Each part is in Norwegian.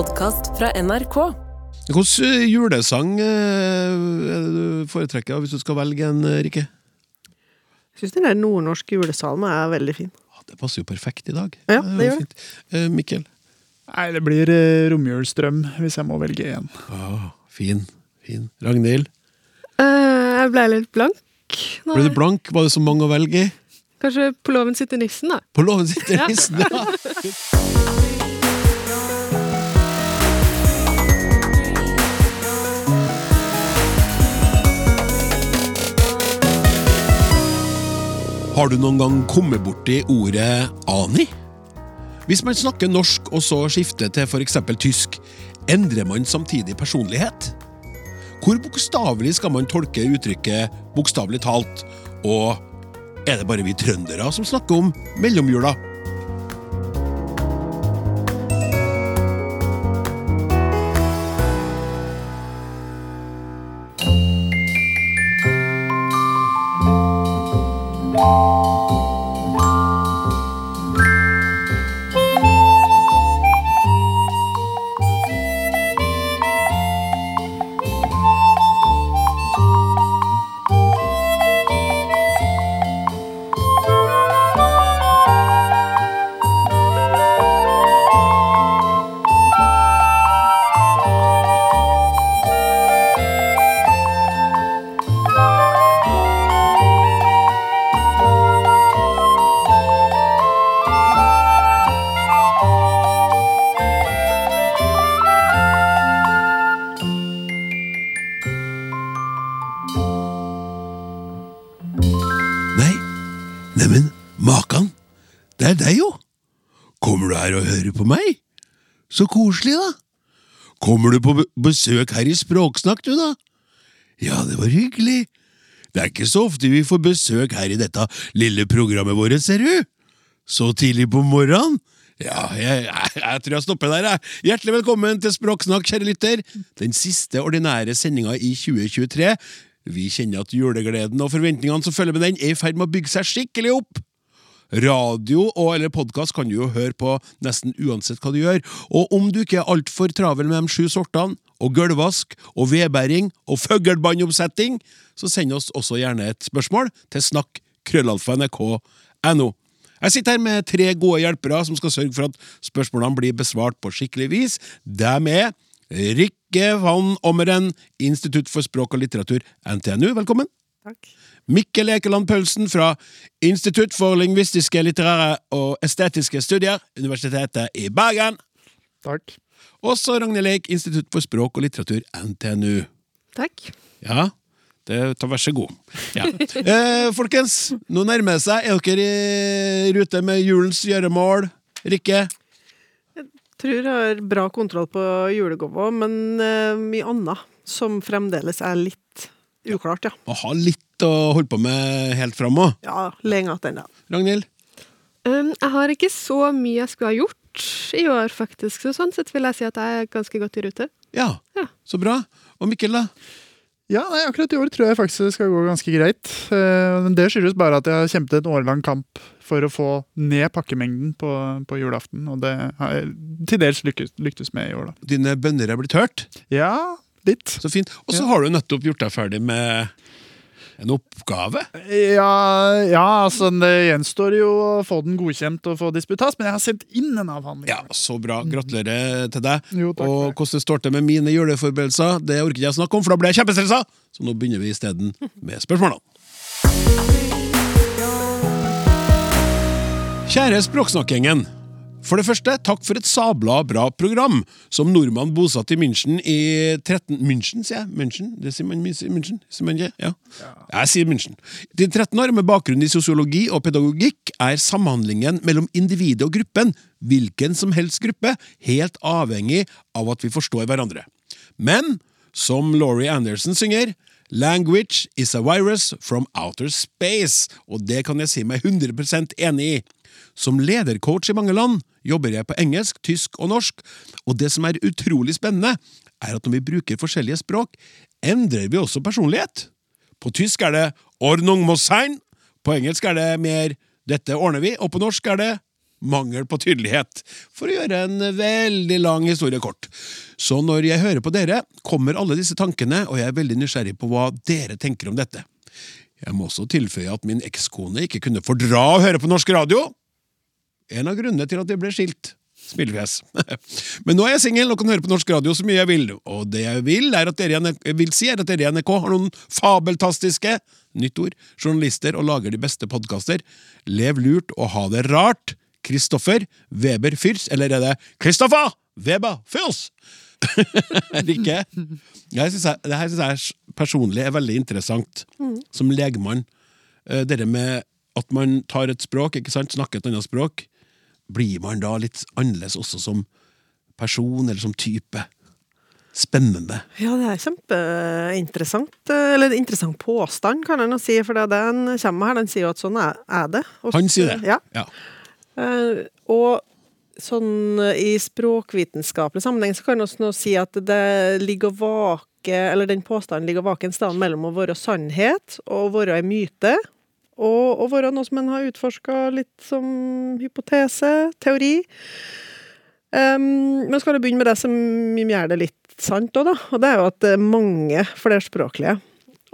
podkast fra NRK. Hvilken eh, julesang foretrekker er det du foretrekker hvis du skal velge en, eh, Rikke? Jeg syns den der nordnorske julesalmen er veldig fin. Ah, Det passer jo perfekt i dag. Ja, det gjør det. Eh, Mikkel? Nei, det blir eh, romjulsdrøm, hvis jeg må velge én. Ah, fin. fin. Ragnhild? Uh, jeg ble litt blank. nå. Ble du blank? Var det så mange å velge i? Kanskje på låven sitter nissen, da. På låven sitter nissen, ja! Har du noen gang kommet borti ordet ani? Hvis man snakker norsk og så skifter til f.eks. tysk, endrer man samtidig personlighet? Hvor bokstavelig skal man tolke uttrykket 'bokstavelig talt', og er det bare vi trøndere som snakker om mellomjula? Her og hører på meg? Så koselig, da. Kommer du på besøk her i Språksnakk, du, da? Ja, det var hyggelig. Det er ikke så ofte vi får besøk her i dette lille programmet vårt, ser du. Så tidlig på morgenen. Ja, jeg, jeg, jeg tror jeg stopper der, jeg. Hjertelig velkommen til Språksnakk, kjære lytter. Den siste ordinære sendinga i 2023. Vi kjenner at julegleden og forventningene som følger med den, er i ferd med å bygge seg skikkelig opp. Radio og eller podkast kan du jo høre på nesten uansett hva du gjør, og om du ikke er altfor travel med de sju sortene, og gulvvask, og vedbæring, og føggelbandoppsetting, så send oss også gjerne et spørsmål til snakk.krøllalfa.nrk.no. Jeg sitter her med tre gode hjelpere som skal sørge for at spørsmålene blir besvart på skikkelig vis. Dem er Rikke van Ommeren, Institutt for språk og litteratur, NTNU, velkommen. Takk. Mikkel Ekeland Paulsen fra Institutt for lingvistiske, litterære og estetiske studier, Universitetet i Bergen. Takk. Og så Ragnhild Eik, Institutt for språk og litteratur, NTNU. Takk. Ja, det tar vær så god. Ja. Eh, folkens, nå nærmer det seg. Er dere i rute med julens gjøremål? Rikke? Jeg Tror jeg har bra kontroll på julegåva, men eh, mye annet som fremdeles er litt uklart, ja. Å ha litt å holde på med helt fram òg. Ja, lenge igjen ennå. Ragnhild? Um, jeg har ikke så mye jeg skulle ha gjort i år, faktisk, så sånn sett vil jeg si at jeg er ganske godt i rute. Ja, Ja. så bra. Og Mikkel, da? Ja, nei, akkurat i år tror jeg faktisk det skal gå ganske greit. Eh, Men det skyldes bare at jeg har kjempet en årelang kamp for å få ned pakkemengden på, på julaften, og det har jeg til dels lyktes, lyktes med i år, da. Dine bønner er blitt hørt? Ja, litt. Så fint. Og så Ja. har du nettopp gjort deg ferdig med en oppgave. Ja, ja, altså det gjenstår jo å få den godkjent og få disputas, men jeg har sendt inn en avhandling. Ja, så bra. Gratulerer til deg. Jo, takk og hvordan det står til med mine juleforberedelser, det orker ikke jeg snakke om, for da blir jeg kjempestressa! Så nå begynner vi isteden med spørsmålene. Kjære Språksnakkgjengen. For det første, takk for et sabla bra program. Som nordmann bosatt i München i 13... München, sier jeg? München? Det sier man i München? Sier man ikke? Ja. Jeg sier München. De 13 år med bakgrunn i sosiologi og pedagogikk er samhandlingen mellom individet og gruppen, hvilken som helst gruppe, helt avhengig av at vi forstår hverandre. Men, som Laurie Anderson synger, Language is a virus from outer space, og det kan jeg si meg 100 enig i. Som ledercoach i mange land jobber jeg på engelsk, tysk og norsk, og det som er utrolig spennende, er at når vi bruker forskjellige språk, endrer vi også personlighet. På tysk er det Ordnung muss sein, på engelsk er det mer Dette ordner vi, og på norsk er det mangel på tydelighet, for å gjøre en veldig lang historie kort. Så når jeg hører på dere, kommer alle disse tankene, og jeg er veldig nysgjerrig på hva dere tenker om dette. Jeg må også tilføye at min ekskone ikke kunne fordra å høre på norsk radio. En av grunnene til at jeg ble skilt. Smilefjes. Men nå er jeg singel og kan høre på norsk radio så mye jeg vil, og det jeg vil, er at dere vil si er at dere i NRK har noen fabeltastiske nytt ord, journalister og lager de beste podkaster. Lev lurt og ha det rart. Kristoffer Weber Fyrs, eller er det Kristoffer Weber Fyrs? Eller ikke? Jeg synes jeg, det her syns jeg personlig er veldig interessant, som legmann. Eh, Det med at man tar et språk, ikke sant, snakker et annet språk, blir man da litt annerledes også som person, eller som type? Spennende. Ja, det er kjempeinteressant. eller Eller interessant påstand, kan nå si. For det den kommer her, den sier jo at sånn er, det. Og Han sier det. Ja. Ja. Uh, og sånn eh, i språkvitenskapelig sammenheng så kan vi også nå si at det ligger vake, eller den påstanden ligger vake en sted mellom å være sannhet og å være en myte, og å være noe som en har utforska litt som hypotese, teori. Um, men skal jeg begynne med det som gjør det litt sant òg, da. Og det er jo at eh, mange flerspråklige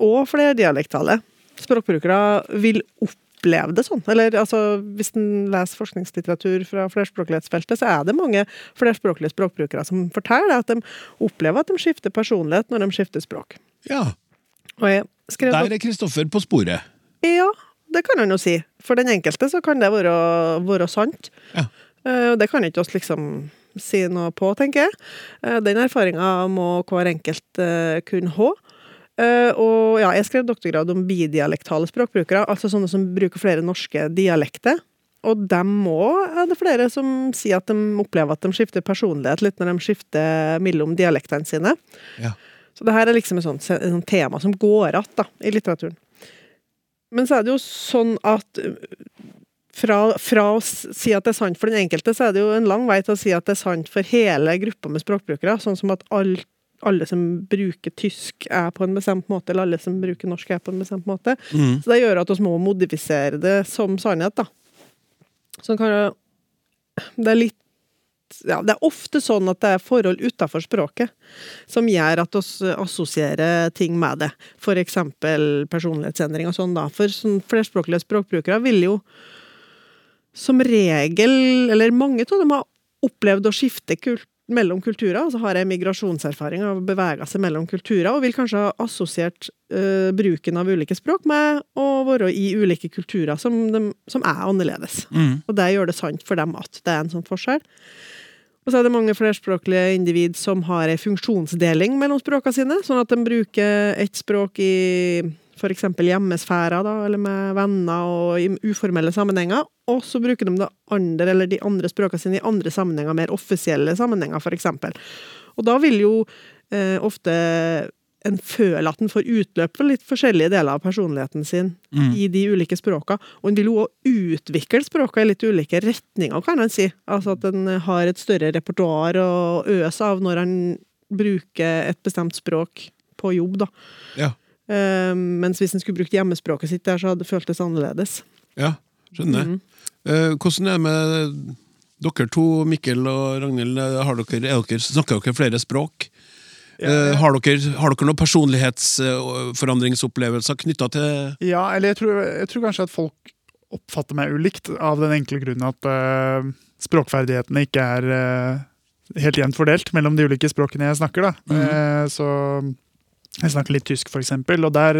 og flerdialektale språkbrukere vil oppleve det sånn. Eller altså, hvis en leser forskningslitteratur fra flerspråklighetsfeltet, så er det mange flerspråklige språkbrukere som forteller at de opplever at de skifter personlighet når de skifter språk. ja. Og jeg skrev Der er Kristoffer på sporet. ja, det kan han jo si. For den enkelte så kan det være, være sant. Ja. Eh, det kan ikke oss liksom si noe på, tenker jeg. Eh, Den erfaringa må hver enkelt eh, kunne ha. Og ja, jeg skrev doktorgrad om bidialektale språkbrukere, altså sånne som bruker flere norske dialekter. Og dem òg er det flere som sier at de opplever at de skifter personlighet litt når de skifter mellom dialektene sine. Ja. Så det her er liksom et sånt, et sånt tema som går igjen i litteraturen. Men så er det jo sånn at uh, fra, fra å si at det er sant for den enkelte, så er det jo en lang vei til å si at det er sant for hele gruppa med språkbrukere. Sånn som at all, alle som bruker tysk er på en bestemt måte, eller alle som bruker norsk er på en bestemt måte. Mm. Så det gjør at vi må modifisere det som sannhet, da. Så kan det Det er litt ja, Det er ofte sånn at det er forhold utafor språket som gjør at oss assosierer ting med det. For eksempel personlighetsendring og sånn, da. For sånn flerspråklige språkbrukere vil jo som regel, eller mange av dem har opplevd å skifte kult mellom kulturer, altså har jeg migrasjonserfaring av å bevege seg mellom kulturer, og vil kanskje ha assosiert uh, bruken av ulike språk med å være i ulike kulturer som, de, som er annerledes. Mm. Og det gjør det sant for dem at det er en sånn forskjell. Og så er det mange flerspråklige individ som har ei funksjonsdeling mellom språkene sine, sånn at de bruker ett språk i eksempel hjemmesfæra, da, eller med venner og i uformelle sammenhenger, og så bruker de det andre, eller de andre språkene sine i andre sammenhenger, mer offisielle sammenhenger, eksempel. Og da vil jo eh, ofte en føler at en får utløp for litt forskjellige deler av personligheten sin Mm. i de ulike språka. Og en vil jo òg utvikle språka i litt ulike retninger, kan en si. Altså at en har et større repertoar å øse av når en bruker et bestemt språk på jobb, da. Ja. Um, mens hvis en skulle brukt hjemmespråket sitt der, så hadde det føltes annerledes. ja, skjønner. Mm. Uh, hvordan er det med dere to, Mikkel og Ragnhild? Har dere, er dere, snakker dere flere språk? Eh, har, dere, har dere noen personlighetsforandringsopplevelser knytta til Ja, eller jeg tror, jeg tror kanskje at folk oppfatter meg ulikt, av den enkle grunnen at uh, språkferdighetene ikke er uh, helt jevnt fordelt mellom de ulike språkene jeg snakker. da. Mhm. Eh, så jeg snakker litt tysk, for eksempel, og der,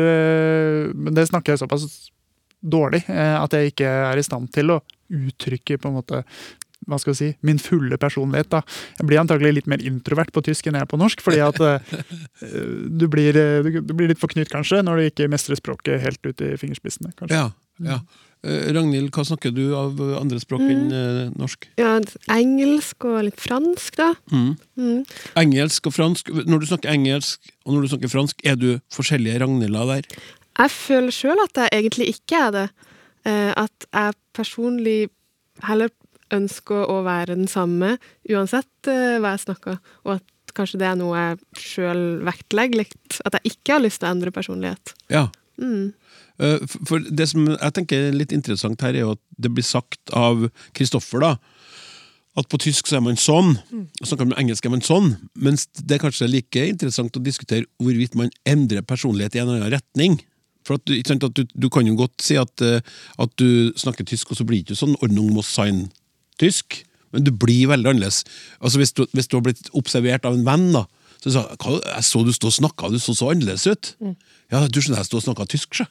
men det snakker jeg såpass dårlig at jeg ikke er i stand til å uttrykke på en måte hva skal jeg si, min fulle personlighet. da. Jeg blir antagelig litt mer introvert på tysk enn jeg er på norsk, fordi at uh, du, blir, eh, du, blir litt forknytt kanskje, når du ikke mestrer språket helt ut i fingerspissene. kanskje. Ja. ja. Eh, Ragnhild, hva snakker du av andre språk enn eh, norsk? Ja, engelsk og litt fransk, da. Mm. Mm. Engelsk og fransk. Når du snakker engelsk og når du snakker fransk, er du forskjellige Ragnhilder der? Jeg føler sjøl at jeg egentlig ikke er det. Eh, at jeg personlig heller ønsker å være den samme uansett eh, hva jeg snakker, og at kanskje det er noe jeg sjøl vektlegger litt. At jeg ikke har lyst til å endre personlighet. Ja. Mm. Eh, For det som jeg tenker er litt interessant her, er jo at det blir sagt av Kristoffer, da, at på tysk så er man sånn, og snakker man engelsk er man sånn, mens det er kanskje like interessant å diskutere hvorvidt man endrer personlighet i en annen retning. For at du, ikke sant, at du, du kan jo godt si at, eh, at du snakker tysk, og så blir det ikke sånn ordnung muss sein tysk, men du blir veldig annerledes. Altså Hvis du, hvis du har blitt observert av en venn, da, så sa «Hva- jeg så du stå og snakka, du så så annerledes ut. Ja, du skjønner, jeg stod og snakka tysk, sjø.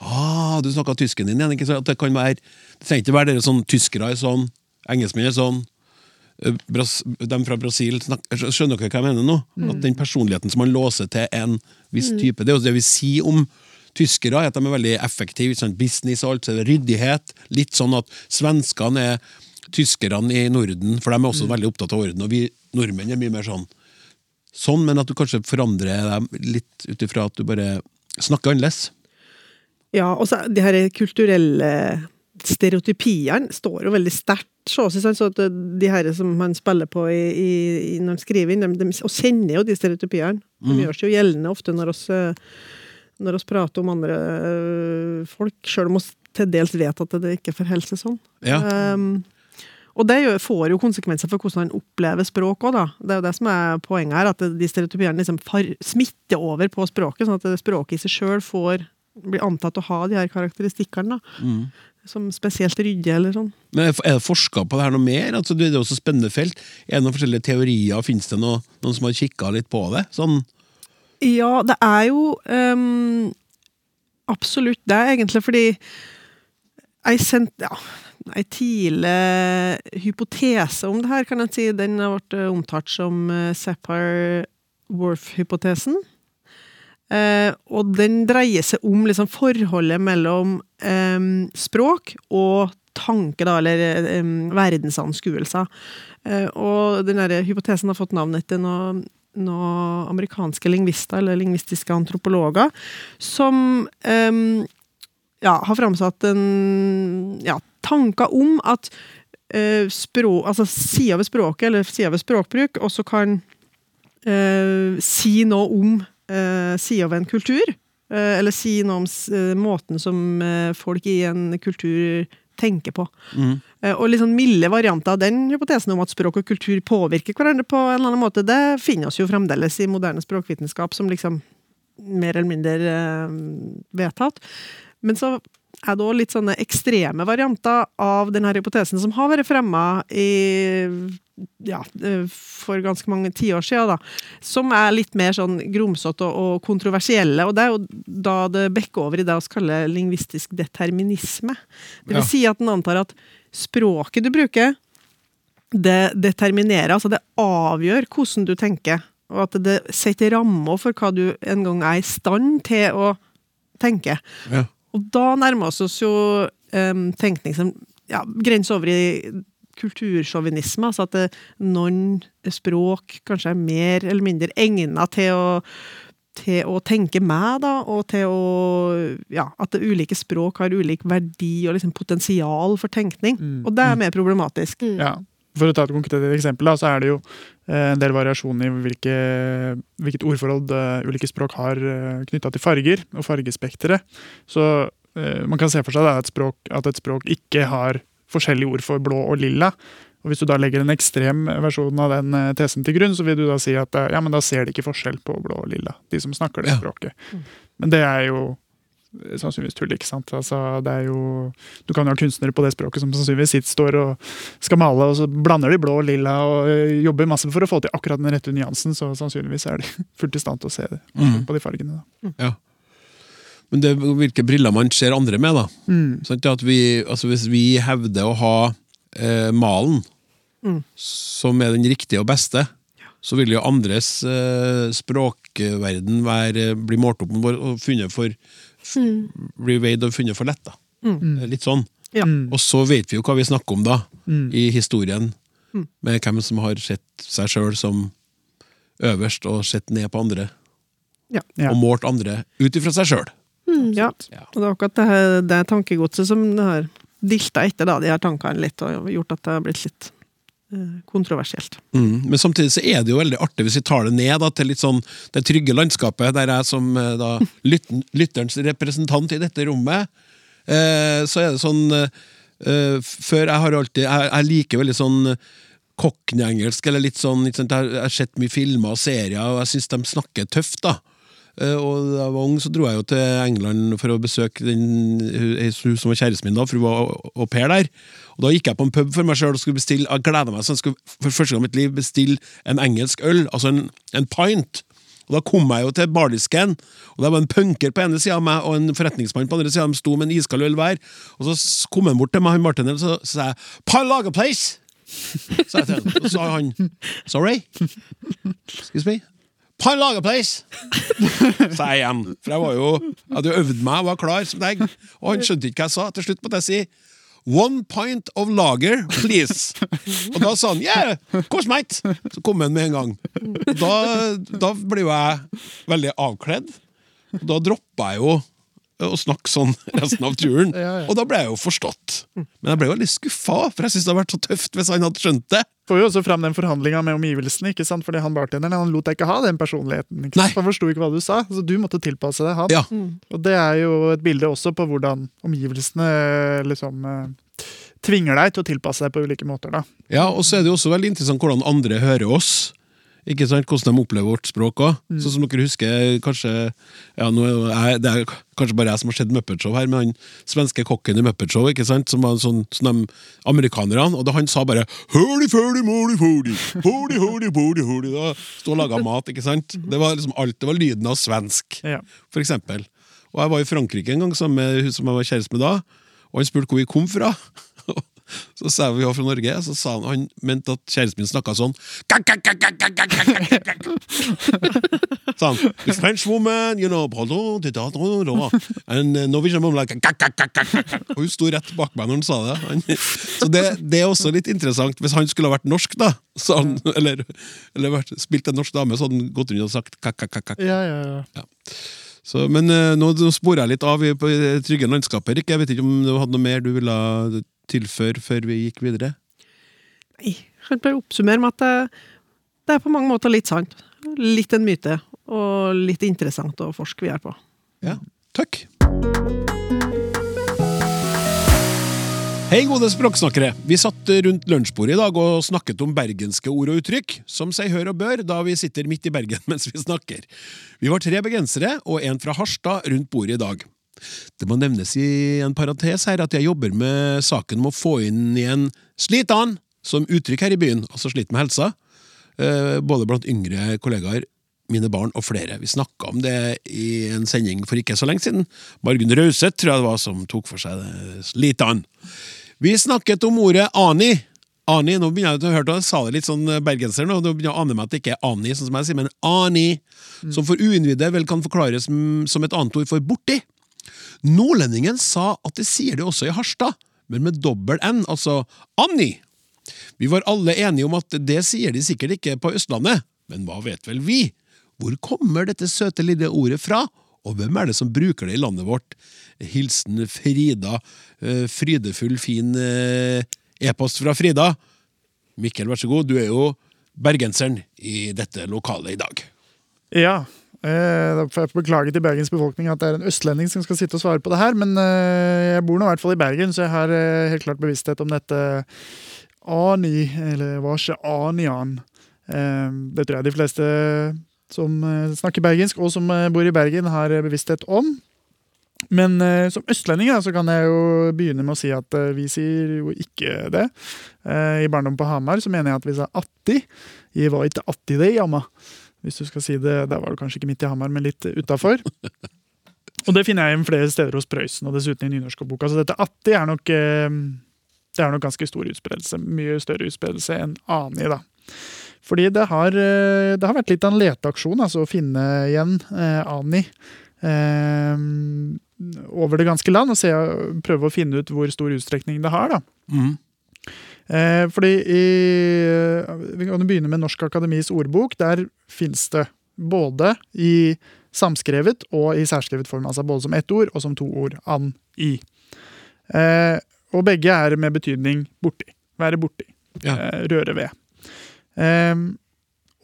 Ah, du snakka tysken din igjen. ikke sant? Det kan være, det trenger ikke være dere sånn tyskere er sånn, engelskmenn er sånn, eh, Bras, de fra Brasil Skjønner dere hva jeg mener nå? At den personligheten som man låser til en viss type, det er jo det vi sier om tyskere, er at de er veldig effektive. sant? Business og alt, så er det ryddighet. Litt sånn at svenskene er tyskerne i Norden, for de er også veldig opptatt av orden. Og vi nordmenn er mye mer sånn sånn, men at du kanskje forandrer dem litt ut ifra at du bare snakker annerledes. Ja, og så de her kulturelle stereotypiene står jo veldig sterkt. Så, at de her som han spiller på i, i, når han skriver inn, de, de og kjenner jo de stereotypiene. De Mm. gjør seg jo gjeldende ofte når oss, eh, når oss prater om andre eh, folk, sjøl om vi til dels vet at det ikke forholder seg sånn. Ja. Um, og det får jo konsekvenser for hvordan han opplever språk òg, da. Det er jo det som er poenget her, at de stereotypiene liksom smitter over på språket, sånn at språket i seg sjøl får blir antatt å ha de her karakteristikkene, da. Mm. Som spesielt rydde eller sånn. Men er det forska på det her noe mer? Altså, det er jo så spennende felt. Er det noen forskjellige teorier? Fins det noe, noen som har kikka litt på det? Sånn, Ja, det er jo um, absolutt det, egentlig, fordi jeg sendte ja, ei tidlig hypotese om det her, kan jeg si. Den har vært eh, omtalt som uh, Sapir-Worth-hypotesen. Eh, og den dreier seg om liksom, forholdet mellom eh, språk og tanke, da, eller eh, verdensanskuelser. Eh, og den der hypotesen har fått navn etter noe noen amerikanske lingvister, eller lingvistiske antropologer, som ja, har framsatt en ja, tanker om at uh, språk, altså sida ved språket, eller sida ved språkbruk, også kan uh, si noe om uh, sida ved en kultur. Uh, eller si noe om eh, måten som eh, folk i en kultur tenker på. mm. Eh, Og litt sånn milde varianter av den hypotesen om at språk og kultur påvirker hverandre på en eller annen måte, det finnes jo fremdeles i moderne språkvitenskap som liksom mer eller mindre eh, vedtatt. Men så er òg litt sånne ekstreme varianter av denne hypotesen som har vært fremma i ja, for ganske mange tiår siden, da. Som er litt mer sånn grumsete og, kontroversielle. Og det er jo da det bekker over i det vi kaller lingvistisk determinisme. Det vil Ja. si at den antar at språket du bruker, det determinerer, altså det avgjør hvordan du tenker. Og at det setter rammer for hva du en gang er i stand til å tenke. ja. Og da nærmer vi oss jo um, tenkning som ja, grenser over i kultursjåvinisme. Altså at det, noen språk kanskje er mer eller mindre egnet til å til å tenke med, da, og til å Ja, at det ulike språk har ulik verdi og liksom potensial for tenkning. Mm. Og det er mer problematisk. Mm. Ja. For å ta et konkret eksempel, da, så er det jo eh, en del variasjon i hvilke, hvilket ordforhold eh, ulike språk har uh, knytta til farger og fargespekteret. Så eh, man kan se for seg at et språk, at et språk ikke har forskjellige ord for blå og lilla. Og Hvis du da legger en ekstrem versjon av den eh, tesen til grunn, så vil du da si at eh, ja, men da ser de ikke forskjell på blå og lilla, de som snakker det Ja. språket. Men det er jo eh, sannsynligvis tull, ikke sant. Altså, det er jo, du kan jo ha kunstnere på det språket som sannsynligvis sitter, står og skal male, og så blander de blå og lilla og jobber masse for å få til akkurat den rette nyansen, så sannsynligvis er de fullt i stand til å se det Mm. på de fargene. Da. Men det er hvilke briller man ser andre med, da. Mm. Sånn At vi, altså hvis vi hevder å ha eh, malen, Mm. som er den riktige og beste, så vil jo andres eh, språkverden være, bli målt opp med vår og funnet for Mm. bli veid og funnet for lett. da. Mm. Eh, Litt sånn. Ja. Mm. Og så vet vi jo hva vi snakker om da, Mm. i historien, Mm. med hvem som har sett seg sjøl som øverst og sett ned på andre, Ja. og målt andre ut ifra seg sjøl. Mm. Ja. Ja. Og det er akkurat det, her- det tankegodset som det har dilta etter da, de her tankene litt, og gjort at det har blitt litt kontroversielt. Mm. Men samtidig så er det jo veldig artig hvis vi tar det ned da, til litt sånn det trygge landskapet, der jeg som eh, da, lytten, lytterens representant i dette rommet, eh, så er det sånn eh, eh, Før jeg har alltid Jeg, jeg liker veldig sånn cockney-engelsk, eller litt sånn litt sånn jeg har sett mye filmer og serier, og jeg syns de snakker tøft, da. Eh, og da jeg var ung, så dro jeg jo til England for å besøke den hun som var kjæresten min da, for hun var au pair der. Og Da gikk jeg på en pub for meg sjøl og skulle bestille Jeg gleda meg sånn, skulle for første gang i mitt liv bestille en engelsk øl, altså en, en pint. Og Da kom jeg jo til bardisken, og det var en punker på ene sida av meg og en forretningsmann på andre sida. De sto med en iskald øl hver. Og så kom han bort til meg, han bartenderen, og så så sa jeg 'Pile lager place'! sa jeg til han. Og så sa han 'Sorry'. Excuse me. Pile lager place! sa jeg igjen. For jeg var jo jeg hadde jo øvd meg og var klar som deg. Og han skjønte ikke hva jeg sa. Til slutt måtte jeg si One pint of lager, please. Og da sa han yeah, course, mate. Så kom han med en gang. Og da, da ble jo jeg veldig avkledd. Og da droppa jeg jo å snakke sånn resten av turen. Ja, ja. Og da ble jeg jo forstått. Men jeg ble jo litt skuffa, for jeg syns det hadde vært så tøft hvis han hadde skjønt det. Får jo også fram den forhandlinga med omgivelsene, ikke sant? fordi han bartenderen han lot deg ikke ha den personligheten. ikke sant? Han forsto ikke hva du sa, så du måtte tilpasse deg han. Ja. Og det er jo et bilde også på hvordan omgivelsene eh, liksom eh, tvinger deg til å tilpasse deg på ulike måter. da. Ja, og så er det jo også veldig interessant hvordan andre hører oss. Ikke sant, Hvordan de opplever vårt språk òg. Sånn som dere husker kanskje ja, er Det er kanskje bare jeg som har sett Muppet Show her, men han svenske kokken i Muppet Show, ikke sant, som var sånn som de amerikanerne, og da han sa bare Hurdy, furdy, mordy, holy hurdy, hurdy, holy, hurdy, Da sto og laga mat, ikke sant. Det var liksom alt, det var lyden av svensk Ja. for eksempel. Og jeg var i Frankrike en gang sammen med hun som jeg var kjæreste med da, og han spurte hvor vi kom fra. Så sa vi var fra Norge, så sa han, han mente at kjæresten min snakka sånn Sa han The French woman, you know And eh, Norwegian woman like Og hun sto rett bak meg når han sa det. Han, så det, det, er også litt interessant. Hvis han skulle ha vært norsk, da, han, eller, eller vært, spilt en norsk dame, så hadde han gått rundt og sagt kakk Ja, ja, ja. ja. Så, men eh, nå, nå sporer jeg litt av i, trygge landskaper. Jeg vet ikke om du hadde noe mer du ville tilføre før vi gikk videre? Nei, jeg kan bare oppsummere med at det, det er på mange måter litt sant. Litt en myte, og litt interessant å forske videre på. Ja, takk. Hei, gode språksnakkere. Vi satt rundt lunsjbordet i dag og snakket om bergenske ord og uttrykk, som seg hør og bør, da vi sitter midt i Bergen mens vi snakker. Vi var tre bergensere og en fra Harstad rundt bordet i dag. Det må nevnes i en parentes her at jeg jobber med saken om å få inn igjen slitan som uttrykk her i byen, altså slit med helsa, eh, både blant yngre kollegaer, mine barn og flere. Vi snakka om det i en sending for ikke så lenge siden. Margunn Rauseth tror jeg det var som tok for seg slitan. Vi snakket om ordet ani. Ani, nå begynner jeg å høre jeg sa det litt sånn bergenser nå, nå begynner jeg å ane meg at det ikke er ani, sånn som jeg sier, men ani, som for uinnvidde vel kan forklares mm, som et annet ord for borti. Nordlendingen sa at det sier det også i Harstad, men med dobbel N, altså Anni. Vi var alle enige om at det sier de sikkert ikke på Østlandet, men hva vet vel vi? Hvor kommer dette søte lille ordet fra, og hvem er det som bruker det i landet vårt? Hilsen Frida, eh, frydefull, fin eh, e-post fra Frida. Mikkel, vær så god, du er jo bergenseren i dette lokalet i dag. Ja. Eh, jeg beklage til Bergens befolkning at det er en østlending som skal sitte og svare på det her, men eh, jeg bor nå i hvert fall i Bergen, så jeg har eh, helt klart bevissthet om dette ani, eller hva ikke anian. Det tror jeg de fleste som snakker bergensk, og som bor i Bergen, har bevissthet om. Men eh, som østlending så kan jeg jo begynne med å si at eh, vi sier jo ikke det. Eh, I barndom på Hamar så mener jeg at vi sa atti. Jeg var ikke atti det, jamma. Hvis du skal si det, Der var det kanskje ikke midt i Hamar, men litt utafor. Og det finner jeg igjen flere steder hos Prøysen, og dessuten i nynorskboka. Så dette atti er nok, eh, det er nok ganske stor utspredelse. Mye større utspredelse enn ani, da. Fordi det har, eh, det har vært litt av en leteaksjon, altså å finne igjen eh, ani. Eh, over det ganske land, og se, prøve å finne ut hvor stor utstrekning det har. da. Mm. Eh, fordi i, Vi kan begynne med Norsk Akademis ordbok. Der fins det både i samskrevet og i særskrevet form. Altså både som ett ord og som to ord. An, i. Eh, og begge er med betydning borti. Være borti. Ja. eh, røre ved. Ehm,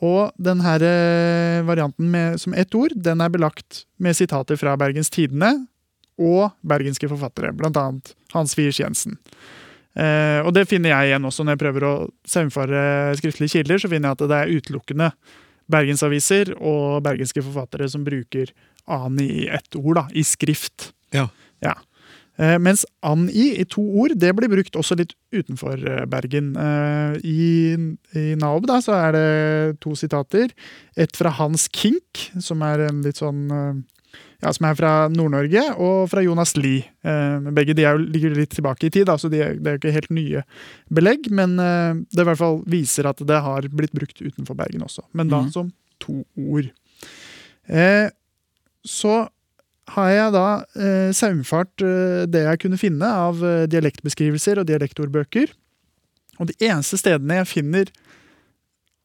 og den her eh, varianten med, som ett ord, den er belagt med sitater fra Bergens Tidende og bergenske forfattere, annet Hans Wiers Jensen. Eh, og det finner jeg igjen også når jeg prøver å saumfare skriftlige kilder. Så finner jeg at det er utelukkende bergensaviser og bergenske forfattere som bruker ani i ett ord, da, i skrift. Ja. Ja. Eh, mens ani i to ord det blir brukt også litt utenfor eh, Bergen. Eh, I, i Naob da, så er det to sitater. Et fra Hans Kink, som er en litt sånn eh, ja, som er fra Nord-Norge, og fra Jonas Lie. Eh, begge de er jo, ligger litt tilbake i tid, da, så de er, det er jo ikke helt nye belegg. Men eh, det i hvert fall viser at det har blitt brukt utenfor Bergen også. Men da mm. som to ord. Eh, så har jeg da eh, saumfart eh, det jeg kunne finne av eh, dialektbeskrivelser og dialektordbøker. Og de eneste stedene jeg finner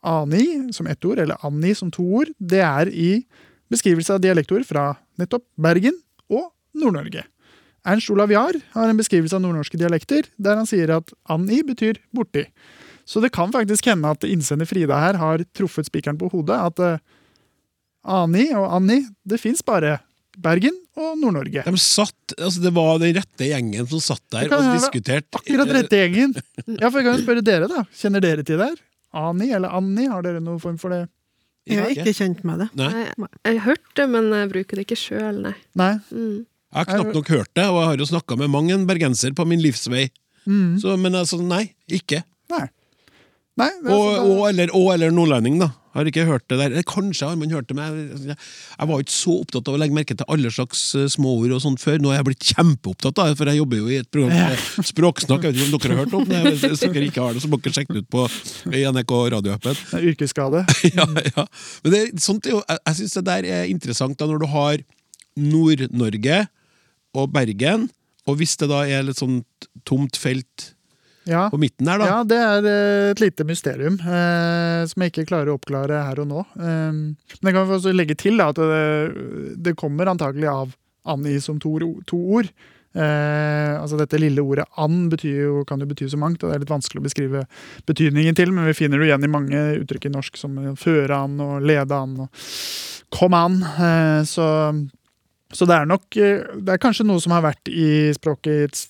ani som ett ord, eller anni som to ord, det er i beskrivelse av dialektord fra nettopp Bergen og Nord-Norge. Ernst Olav Jahr har en beskrivelse av nordnorske dialekter der han sier at anni betyr borti. Så det kan faktisk hende at innsender Frida her har truffet spikeren på hodet. At uh, ani og anni, det fins bare Bergen og Nord-Norge. De satt, altså Det var den rette gjengen som satt der og diskuterte. Akkurat rette gjengen. Ja, for jeg kan jo spørre dere, da. Kjenner dere til det her? Ani eller Anni, har dere noen form for det? Jeg er ikke kjent med det. Nei. Jeg, jeg har hørt det, men jeg bruker det ikke sjøl, nei. Nei? Mm. Jeg har knapt nok hørt det, og jeg har jo snakka med mange en bergenser på min livsvei. Mm. Så, men altså, nei. Ikke. Nei. Nei Og, og, eller, og eller nordlending, da. Har ikke hørt det der. Kanskje har man hørt det, men jeg, jeg var ikke så opptatt av å legge merke til alle slags eh, småord og sånt før. Nå er jeg blitt kjempeopptatt av det, for jeg jobber jo i et program med språksnakk. Jeg vet ikke om dere har hørt om det? Hvis dere ikke har det, så må dere sjekke det ut på NRK radioappen. yrkesskade. ja, ja. Men det, sånt er jo, jeg, jeg syns det der er interessant da, når du har Nord-Norge og Bergen, og hvis det da er litt sånn tomt felt Ja. på midten her, da. ja, det er eh, et lite mysterium eh, som jeg ikke klarer å oppklare her og nå. Eh, men jeg kan også legge til da, at det, det kommer antagelig av Anni som to, to ord. Eh, altså Dette lille ordet 'and' jo, kan jo bety så mangt, og det er litt vanskelig å beskrive betydningen til, men vi finner det igjen i mange uttrykk i norsk, som 'føre an' og 'lede an' og 'kom an'. Eh, så, så det er nok eh, Det er kanskje noe som har vært i språket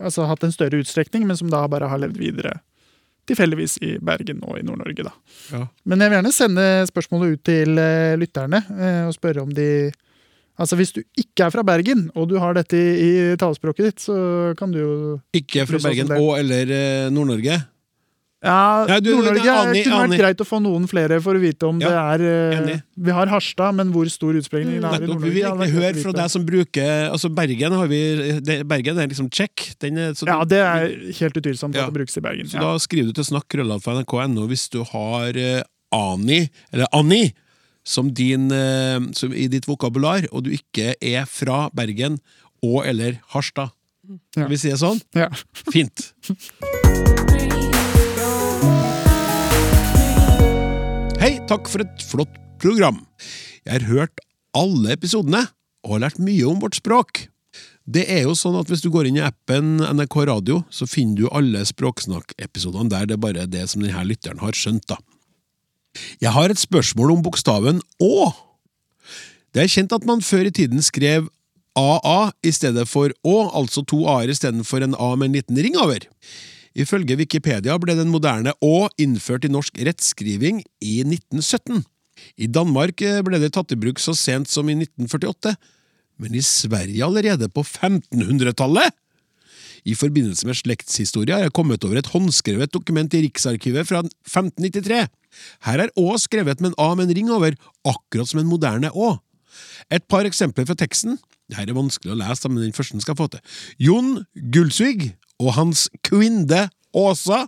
altså hatt en større utstrekning, men som da bare har levd videre. Tilfeldigvis i Bergen og i Nord-Norge, da. Ja. Men jeg vil gjerne sende spørsmålet ut til eh, lytterne eh, og spørre om de Altså Hvis du ikke er fra Bergen, og du har dette i, i talespråket ditt, så kan du jo Ikke fra Bergen og eller eh, Nord-Norge. Ja, Nord-Norge er kunne vært greit å få noen flere for å vite om Ja, det er eh, enig. Vi har Harstad, men hvor stor utspredning Mm. er i Nord-Norge? Vi vil egentlig høre fra deg som bruker Altså Bergen har vi det, Bergen er liksom check. Den er, så, Ja, det er helt utvilsomt Ja. at det brukes i Bergen. så da skriver du til snakk krøllalfa.nrk.no hvis du har uh, Ani, eller Anni, som, din, uh, som i ditt vokabular, og du ikke er fra Bergen og eller Harstad. Skal vi si det sånn? Ja. Fint. takk for et flott program. Jeg har hørt alle episodene og har lært mye om vårt språk. Det er jo sånn at Hvis du går inn i appen NRK Radio, så finner du alle Språksnakk-episodene der. Det er bare det som denne lytteren har skjønt. da. Jeg har et spørsmål om bokstaven Å. Det er kjent at man før i tiden skrev AA i stedet for Å, altså to A-er istedenfor en A med en liten ring over. Ifølge Wikipedia ble den moderne Å innført i norsk rettskriving i 1917. I Danmark eh, ble det tatt i bruk så sent som i 1948, men i Sverige allerede på 1500-tallet! I forbindelse med slektshistorie har jeg kommet over et håndskrevet dokument i Riksarkivet fra 1593. Her er Å skrevet med en A med en ring over, akkurat som en moderne Å. Et par eksempler fra teksten. Dette er vanskelig å lese, men den første skal få til. Jon Gulsvig og hans kvinne Åsa,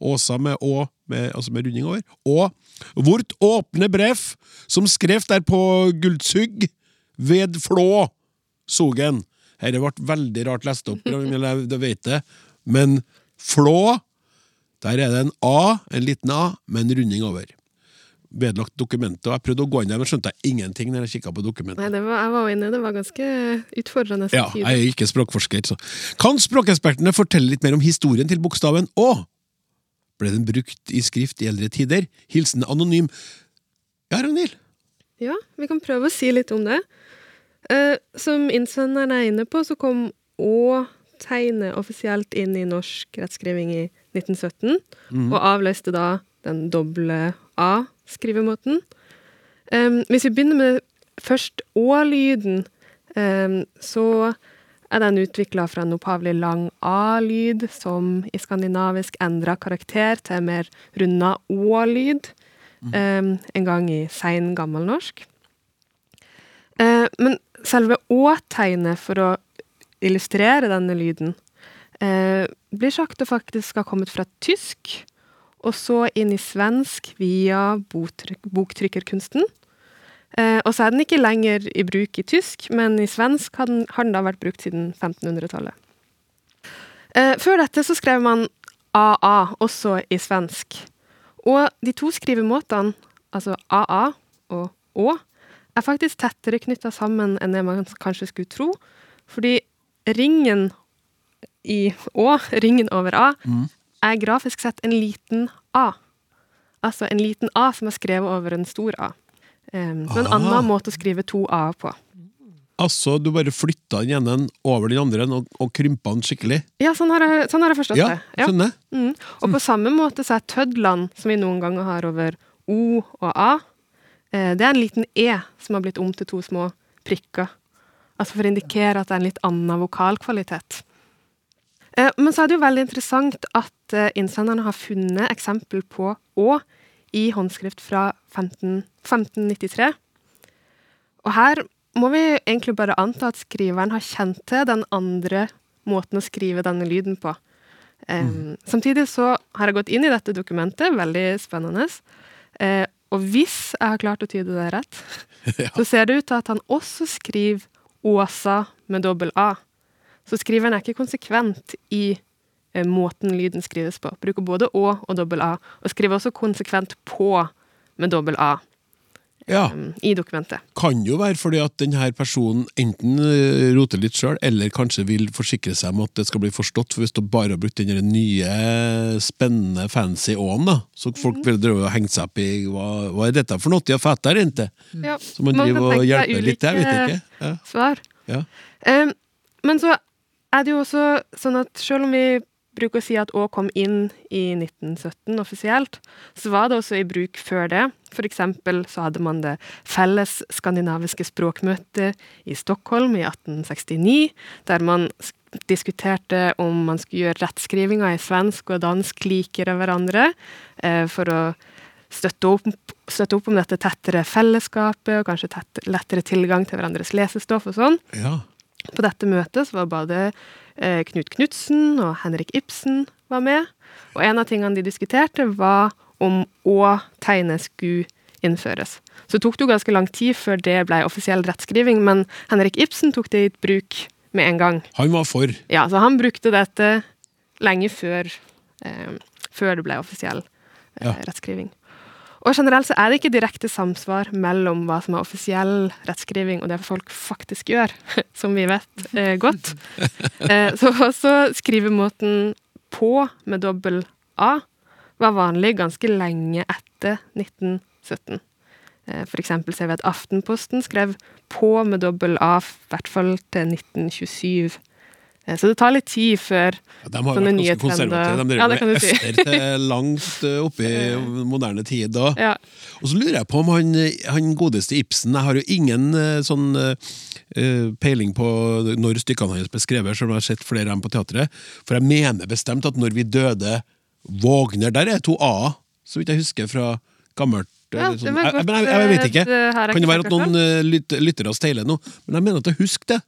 Åsa med Å, med, altså med runding over, og vårt åpne brev, som skrev der på Guldsugg ved Flå, Sogen. Dette ble veldig rart lest opp, jeg vet det, men Flå, der er det en A, en liten A, med en runding over. Vedlagt dokumentet, jeg prøvde å gå inn der, men skjønte jeg ingenting når jeg kikket på dokumentet. Nei, det var, jeg var inne, det var ganske utfordrende. Ja, jeg er ikke språkforsker, så. Kan språkekspertene fortelle litt mer om historien til bokstaven Å? ble den brukt i skrift i eldre tider. Hilsen anonym. Ja, Ragnhild? Ja, vi kan prøve å si litt om det. Uh, som innsenderen er inne på, så kom Å-tegnet offisielt inn i norsk rettskriving i 1917, og avløste da den doble A-skrivemåten. Um, hvis vi begynner med først Å-lyden, um, så er den utvikla fra en opphavlig lang A-lyd, som i skandinavisk endra karakter til en mer runda Å-lyd, um, en gang i sein gammelnorsk. Uh, men selve Å-tegnet for å illustrere denne lyden uh, blir sagt å faktisk ha kommet fra tysk, og så inn i svensk via boktrykkerkunsten. Eh, og så er den ikke lenger i bruk i tysk, men i svensk har den, da vært brukt siden 1500-tallet. Eh, før dette så skrev man AA, også i svensk. Og de to skrivemåtene, altså AA og Å, er faktisk tettere knytta sammen enn det man kanskje skulle tro. Fordi ringen i Å, ringen over A, er grafisk sett en liten A. Altså en liten A som er skrevet over en stor A. Um, så en Ah. annen måte å skrive to A-er på. Altså, du bare flytta den ene over den andre og, og krympa den skikkelig? Ja, sånn har jeg, sånn har jeg forstått Ja, det. Ja. skjønner. Mm. Og på samme måte så er tødlene, som vi noen ganger har over O og A, eh, det er en liten E som har blitt om til to små prikker. Altså for å indikere at det er en litt annen vokalkvalitet. Eh, Men så er det jo veldig interessant at eh, innsenderne har funnet eksempel på Å i håndskrift fra 15, 1593. Og her må vi egentlig bare anta at skriveren har kjent til den andre måten å skrive denne lyden på. Um, Samtidig så har jeg gått inn i dette dokumentet, veldig spennende. Eh, og hvis jeg har klart å tyde det rett, så ser det ut til at han også skriver Åsa med dobbel A. Så skriveren er ikke konsekvent i eh, måten lyden skrives på. Bruker både Å og dobbel A, og skriver også konsekvent på med dobbel A Ja. um, i dokumentet. Kan jo være fordi at denne personen enten eh, roter litt sjøl, eller kanskje vil forsikre seg om at det skal bli forstått. For hvis du bare har brukt den nye, spennende, fancy åen, da, så folk vil drive og henge seg opp i hva, hva er dette for noe? Jeg fatter ikke. Ja, Så man man driver og tenke hjelper litt, jeg vet ikke. Ja. Svar. Ja. Um, men så er det jo også sånn at selv om vi bruker å si at Å kom inn i 1917 offisielt, så var det også i bruk før det. For eksempel så hadde man det felles skandinaviske språkmøtet i Stockholm i 1869, der man diskuterte om man skulle gjøre rettskrivinga i svensk og dansk likere hverandre, eh, for å støtte opp, støtte opp om dette tettere fellesskapet, og kanskje tett, lettere tilgang til hverandres lesestoff og sånn. Ja. På dette møtet så var både eh, Knut Knutsen og Henrik Ibsen var med. Og en av tingene de diskuterte, var om Å-tegnet skulle innføres. Så tok det jo ganske lang tid før det ble offisiell rettskriving, men Henrik Ibsen tok det i bruk med en gang. Han var for. Ja, så han brukte dette lenge før, eh, før det ble offisiell eh, Ja. rettskriving. Og generelt så er det ikke direkte samsvar mellom hva som er offisiell rettskriving og det folk faktisk gjør, som vi vet eh, godt. Eh, så også skrivemåten på med dobbel A var vanlig ganske lenge etter 1917. Eh, For eksempel ser vi at Aftenposten skrev på med dobbel A, i hvert fall til 1927. Eh, Så det tar litt tid før Ja, de har Sånne nye trender. De drev ja, med si. til langt oppi i moderne tid. da. Ja. Og så lurer jeg på om han, han godeste Ibsen Jeg har jo ingen eh, sånn uh, peiling på når stykkene hans ble skrevet, selv om jeg har sett flere av dem på teatret. For jeg mener bestemt at når vi døde Vågner Der er to A-er, så vidt jeg husker fra gammelt. eh, Ja, sånn- var jeg, men jeg, jeg, vet ikke. eh, Kan det være at noen lytter, lyt, lyttere steiler nå? Men jeg mener at jeg husker det.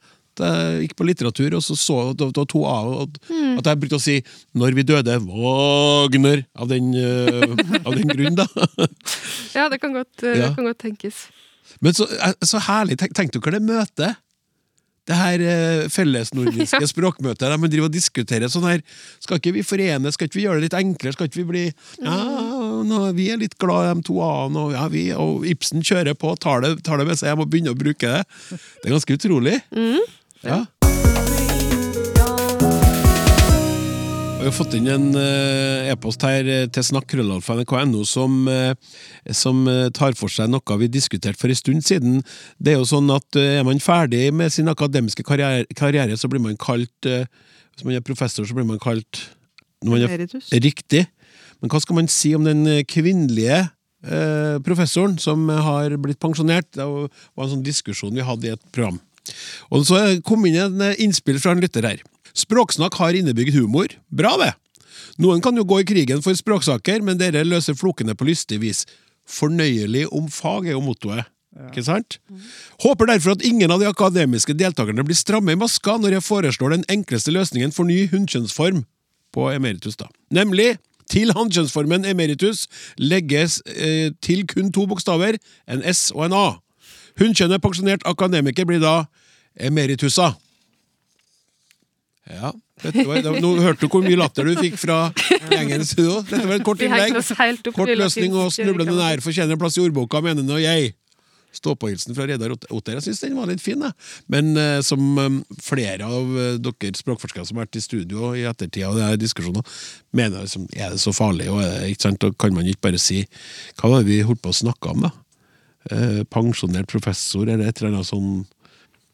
Jeg gikk på litteratur, og så så det var to A, at, mm. at jeg brukte å si 'når vi døde Wagner' av den, eh, av den grunn, da. ja, det kan godt, eh, Ja. det kan godt tenkes. Men så, eh, så herlig. Tenk, tenk dere det møtet? Det her fellesnordiske språkmøtet der man driver og diskuterer sånn her Skal ikke vi forene, skal ikke vi gjøre det litt enklere? Skal ikke vi bli Ja, nå, vi er litt glad i de to A-ene, og, ja, vi, og Ibsen kjører på, tar det, tar det med seg hjem og begynner å bruke det. Det er ganske utrolig. Ja. Vi har fått inn en eh, e-post her eh, til snakk.krøllalfa.nrk.no som, eh, som tar for seg noe vi diskuterte for en stund siden. Det er jo sånn at Er man ferdig med sin akademiske karriere, karriere så blir man kalt Hvis man er professor, så blir man kalt når man er Riktig. Men hva skal man si om den kvinnelige professoren som har blitt pensjonert? Det var var en sånn diskusjon vi hadde i et program. Og så kom inn en eh, innspill fra en lytter her. Språksnakk har innebygd humor. Bra, det! Noen kan jo gå i krigen for språksaker, men dere løser flokene på lystig vis. Fornøyelig om fag er jo mottoet. Ikke sant? Håper derfor at ingen av de akademiske deltakerne blir stramme i maska når jeg foreslår den enkleste løsningen for ny hunnkjønnsform på emeritus, da. Nemlig til hannkjønnsformen emeritus legges eh, til kun to bokstaver, en S og en A. Hunnkjønnet pensjonert akademiker blir da emeritusa. Ja, dette var, nå hørte du hvor mye latter du fikk fra gjengen. Dette var et kort innlegg. Kort løsning og snublende nær fortjener en plass i ordboka, mener nå jeg. Stå-på-hilsen fra Reidar Ot- Otter. Jeg syns den var litt fin, jeg. Men eh, som eh, flere av eh, dere språkforskere som har vært i studio i ettertid av denne diskusjonen, mener liksom, er det så farlig, og? Og kan man ikke bare si Hva var det vi holdt på å snakke om, da? Eh, pensjonert professor, eller et eller annet sånn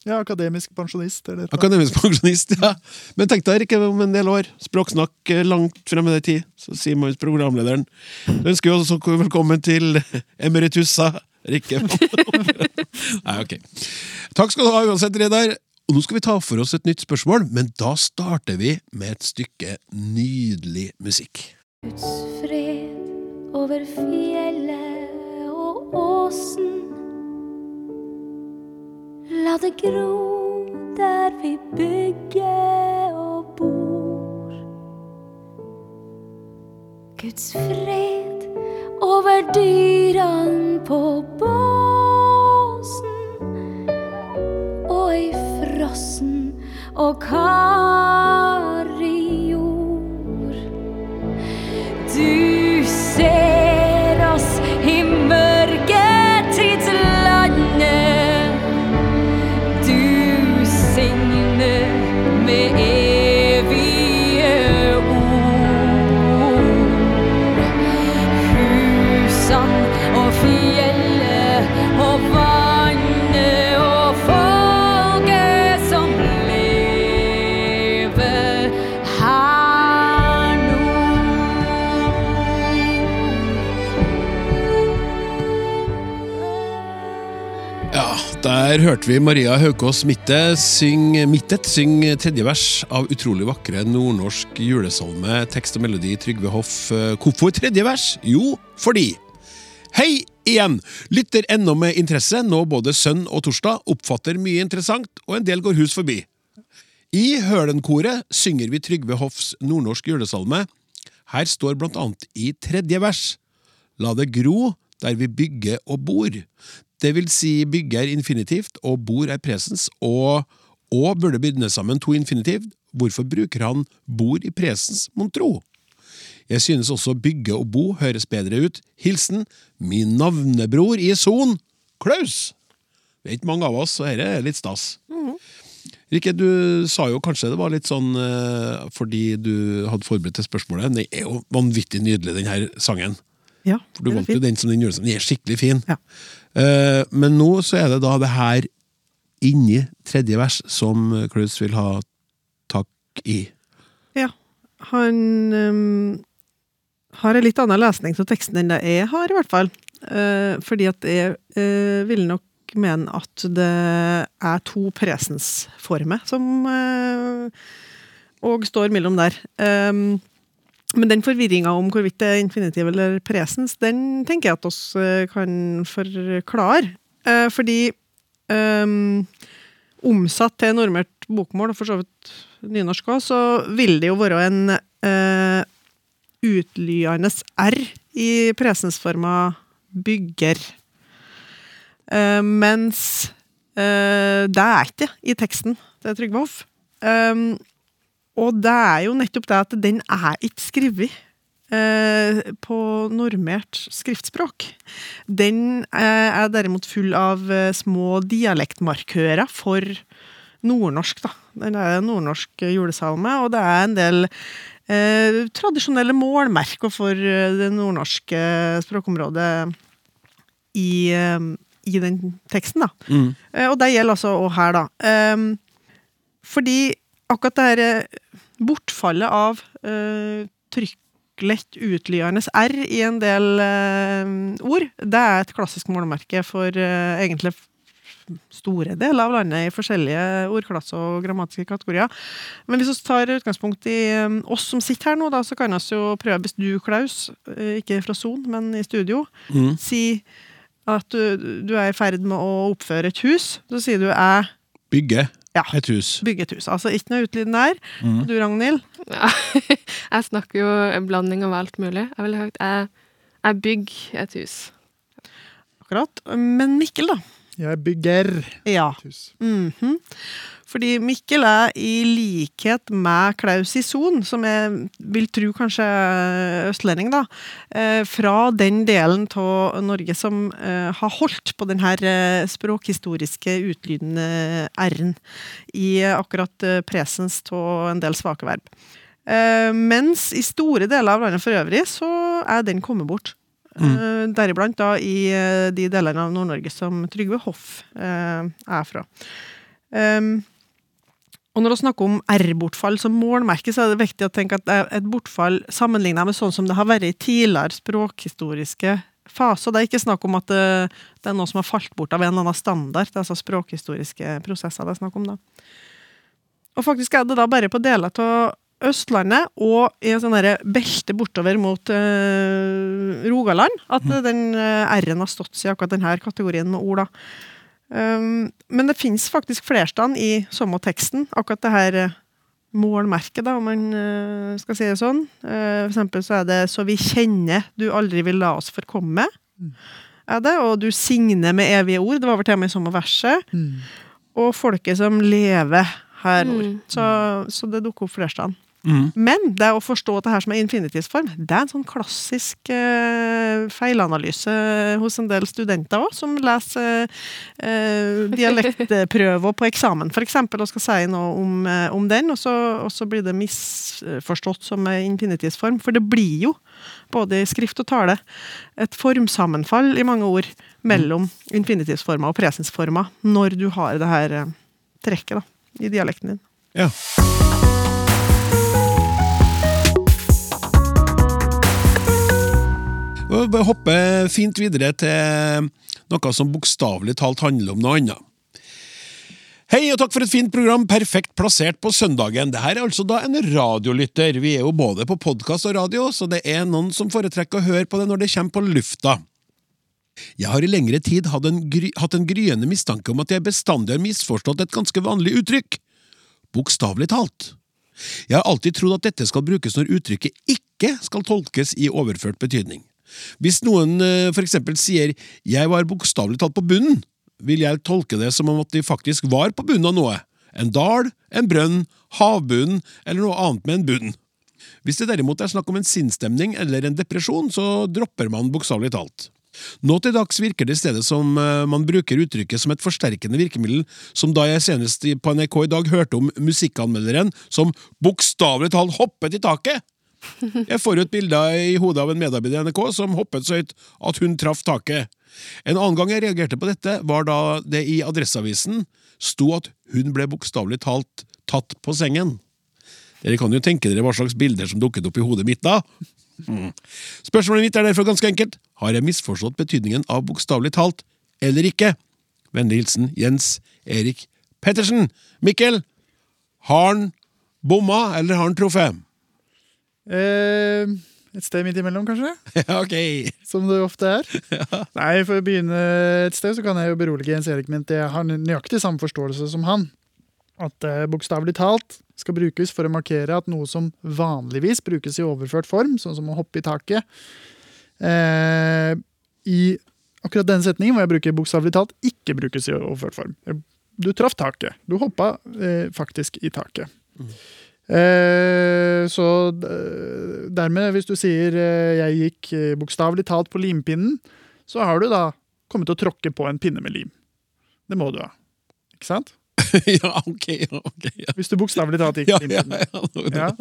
Ja, akademisk pensjonist. Eller eller. Akademisk pensjonist, ja. Men tenk deg ikke om en del år. Språksnakk eh, langt frem i tid, så sier man programlederen. Ønsker vi også velkommen til emeritussa Rikke. Nei, ok. Takk skal du ha uansett, Reidar. Og nå skal vi ta for oss et nytt spørsmål, men da starter vi med et stykke nydelig musikk. Guds fred over fjellet åsen. La det gro der vi bygger og bor. Guds fred over dyrene på båsen. Og i frossen og kar i jord. Du ser der hørte vi Maria Haukås Mitte syng, Mittet synge tredje vers av utrolig vakre nordnorsk julesalme, tekst og melodi Trygve Hoff. Hvorfor tredje vers? Jo, fordi Hei igjen! Lytter ennå med interesse, nå både sønn og torsdag, oppfatter mye interessant, og en del går hus forbi. I Hølenkoret synger vi Trygve Hoffs nordnorsk julesalme. Her står blant annet i tredje vers La det gro der vi bygger og bor. Det vil si bygge er infinitivt, og bor er presens, og og burde binde sammen to infinitiv. Hvorfor bruker han bor i presens, mon tro? Jeg synes også bygge og bo høres bedre ut. Hilsen min navnebror i Son, Klaus. Det er ikke mange av oss, så dette er litt stas. Rikke, du sa jo kanskje det var litt sånn eh, fordi du hadde forberedt det spørsmålet. Det er jo vanvittig nydelig, den her sangen. Ja, For du valgte jo den som den julesangen. Den er skikkelig fin. Ja. Eh, men nå så er det da det her inni tredje vers som Cruz vil ha tak i. Ja. Han um, har en litt annen lesning av teksten enn det jeg har, i hvert fall. Uh, fordi at jeg uh, vil nok mene at det er to presensformer som òg står mellom der. Um, men den forvirringa om hvorvidt det er infinitiv eller presens, den tenker jeg at oss eh, kan forklare. Eh, fordi um, omsatt til normert bokmål, og for så vidt nynorsk òg, så vil det jo være en eh, utlyende R i presensforma bygger. Eh, mens eh, det er ikke i teksten til Trygve Hoff. Um, og det er jo nettopp det at den er ikke skrevet eh, på normert skriftspråk. Den eh, er derimot full av eh, små dialektmarkører for nordnorsk, da. Den er en nordnorsk julesalme, og det er en del eh, tradisjonelle målmerker for eh, det nordnorske språkområdet i, eh, i den teksten. da. Mm. Eh, Og det gjelder altså òg her, da. Fordi akkurat det her eh, bortfallet av uh, trykklett utlydende R i en del uh, ord, det er et klassisk målmerke for uh, egentlig store deler av landet i forskjellige ordklasser og grammatiske kategorier. Men hvis vi tar utgangspunkt i eh, oss som sitter her nå, da, så kan vi jo prøve, hvis du, Klaus, eh, ikke fra Son, men i studio, Mm. si at du, du er i ferd med å oppføre et hus, så sier du 'jeg Bygge Ja. et hus. Bygge et hus'. Altså ikke noe utlyd der. Mm. Du, Ragnhild? Ja. jeg snakker jo en blanding av alt mulig. Jeg ville sagt jeg, jeg bygger et hus. Akkurat. Men Mikkel, da? Jeg bygger Ja. et hus. Mhm. Fordi Mikkel er i likhet med Klaus Ison, som jeg vil tro kanskje er østlending, da, eh, fra den delen av Norge som eh, har holdt på den her eh, språkhistoriske utlydende r-en i akkurat presens av en del svake verb. Mens i store deler av landet for øvrig så er den kommet bort. Mm. deriblant da i de delene av Nord-Norge som Trygve Hoff er fra. Um, og når vi snakker om R-bortfall som målmerke, så er det viktig å tenke at det er et bortfall sammenlignet med sånn som det har vært i tidligere språkhistoriske faser. Det er ikke snakk om at det, det er noe som har falt bort av en eller annen standard. Det er altså språkhistoriske prosesser det er snakk om da. Og faktisk er det da bare på deler av Østlandet og i en sånn belte bortover mot øh, Rogaland at den eh, R-en har stått seg i akkurat denne kategorien med ord. da. Um, men det finnes faktisk flerstand i samme teksten. Akkurat det her eh, målmerket, da, om man uh, skal si det sånn. Uh, for eksempel så er det 'så vi kjenner du aldri vil la oss forkomme'. Er det, og 'du signer med evige ord'. Det var vel tema i samme verset. Mm. Og 'folket som lever her nord'. Mm. Så, så det dukker opp flerstand. Mm. Men det å forstå det her som er infinitivsform, det er en sånn klassisk eh, feilanalyse hos en del studenter òg, som leser eh, dialektprøver på eksamen f.eks. og skal si noe om, eh, om den, og så, og så blir det misforstått som infinitivsform. For det blir jo, både i skrift og tale, et formsammenfall i mange ord mellom infinitivsformer og presensformer når du har det her eh, trekket da, i dialekten din. Ja. Og hopper hoppe fint videre til noe som bokstavelig talt handler om noe annet. Hei og takk for et fint program, perfekt plassert på søndagen. Dette er altså da en radiolytter. Vi er jo både på podkast og radio, så det er noen som foretrekker å høre på det når det kommer på lufta. Jeg har i lengre tid hatt en, gry hatt en gryende mistanke om at jeg bestandig har misforstått et ganske vanlig uttrykk. Bokstavelig talt. Jeg har alltid trodd at dette skal brukes når uttrykket ikke skal tolkes i overført betydning. Hvis noen eh, for eksempel sier 'jeg var bokstavelig talt på bunnen', vil jeg tolke det som om at de faktisk var på bunnen av noe. En dal, en brønn, havbunnen eller noe annet med en bunn. Hvis det derimot er snakk om en sinnsstemning eller en depresjon, så dropper man bokstavelig talt. Nå til dags virker det i stedet som eh, man bruker uttrykket som et forsterkende virkemiddel, som da jeg senest på NRK i dag hørte om musikkanmelderen som bokstavelig talt hoppet i taket. Jeg får ut bilder i hodet av en medarbeider i NRK som hoppet så høyt at hun traff taket. En annen gang jeg reagerte på dette, var da det i Adresseavisen sto at hun ble bokstavelig talt tatt på sengen. Dere kan jo tenke dere hva slags bilder som dukket opp i hodet mitt da. Mm. Spørsmålet mitt er derfor ganske enkelt. Har jeg misforstått betydningen av bokstavelig talt eller ikke? Vennlig hilsen Jens Erik Pettersen. Mikkel, har han bomma, eller har han truffet? Eh, et sted midt imellom, kanskje? Ja, ok. Som det ofte er. Nei, For å begynne et sted, så kan jeg jo berolige Jens Erik med at jeg har nøyaktig samme forståelse som han. At det bokstavelig talt skal brukes for å markere at noe som vanligvis brukes i overført form, sånn som å hoppe i taket eh, I akkurat denne setningen hvor jeg bruker bokstavelig talt, ikke brukes i overført form. Du traff taket. Du hoppa eh, faktisk i taket. Eh, så dermed, hvis du sier eh, 'jeg gikk eh, bokstavelig talt på limpinnen', så har du da kommet til å tråkke på en pinne med lim. Det må du ha. Ikke sant? ja, ok. ja, ok, ja. Hvis du bokstavelig talt gikk Ja, limpinnen. ja.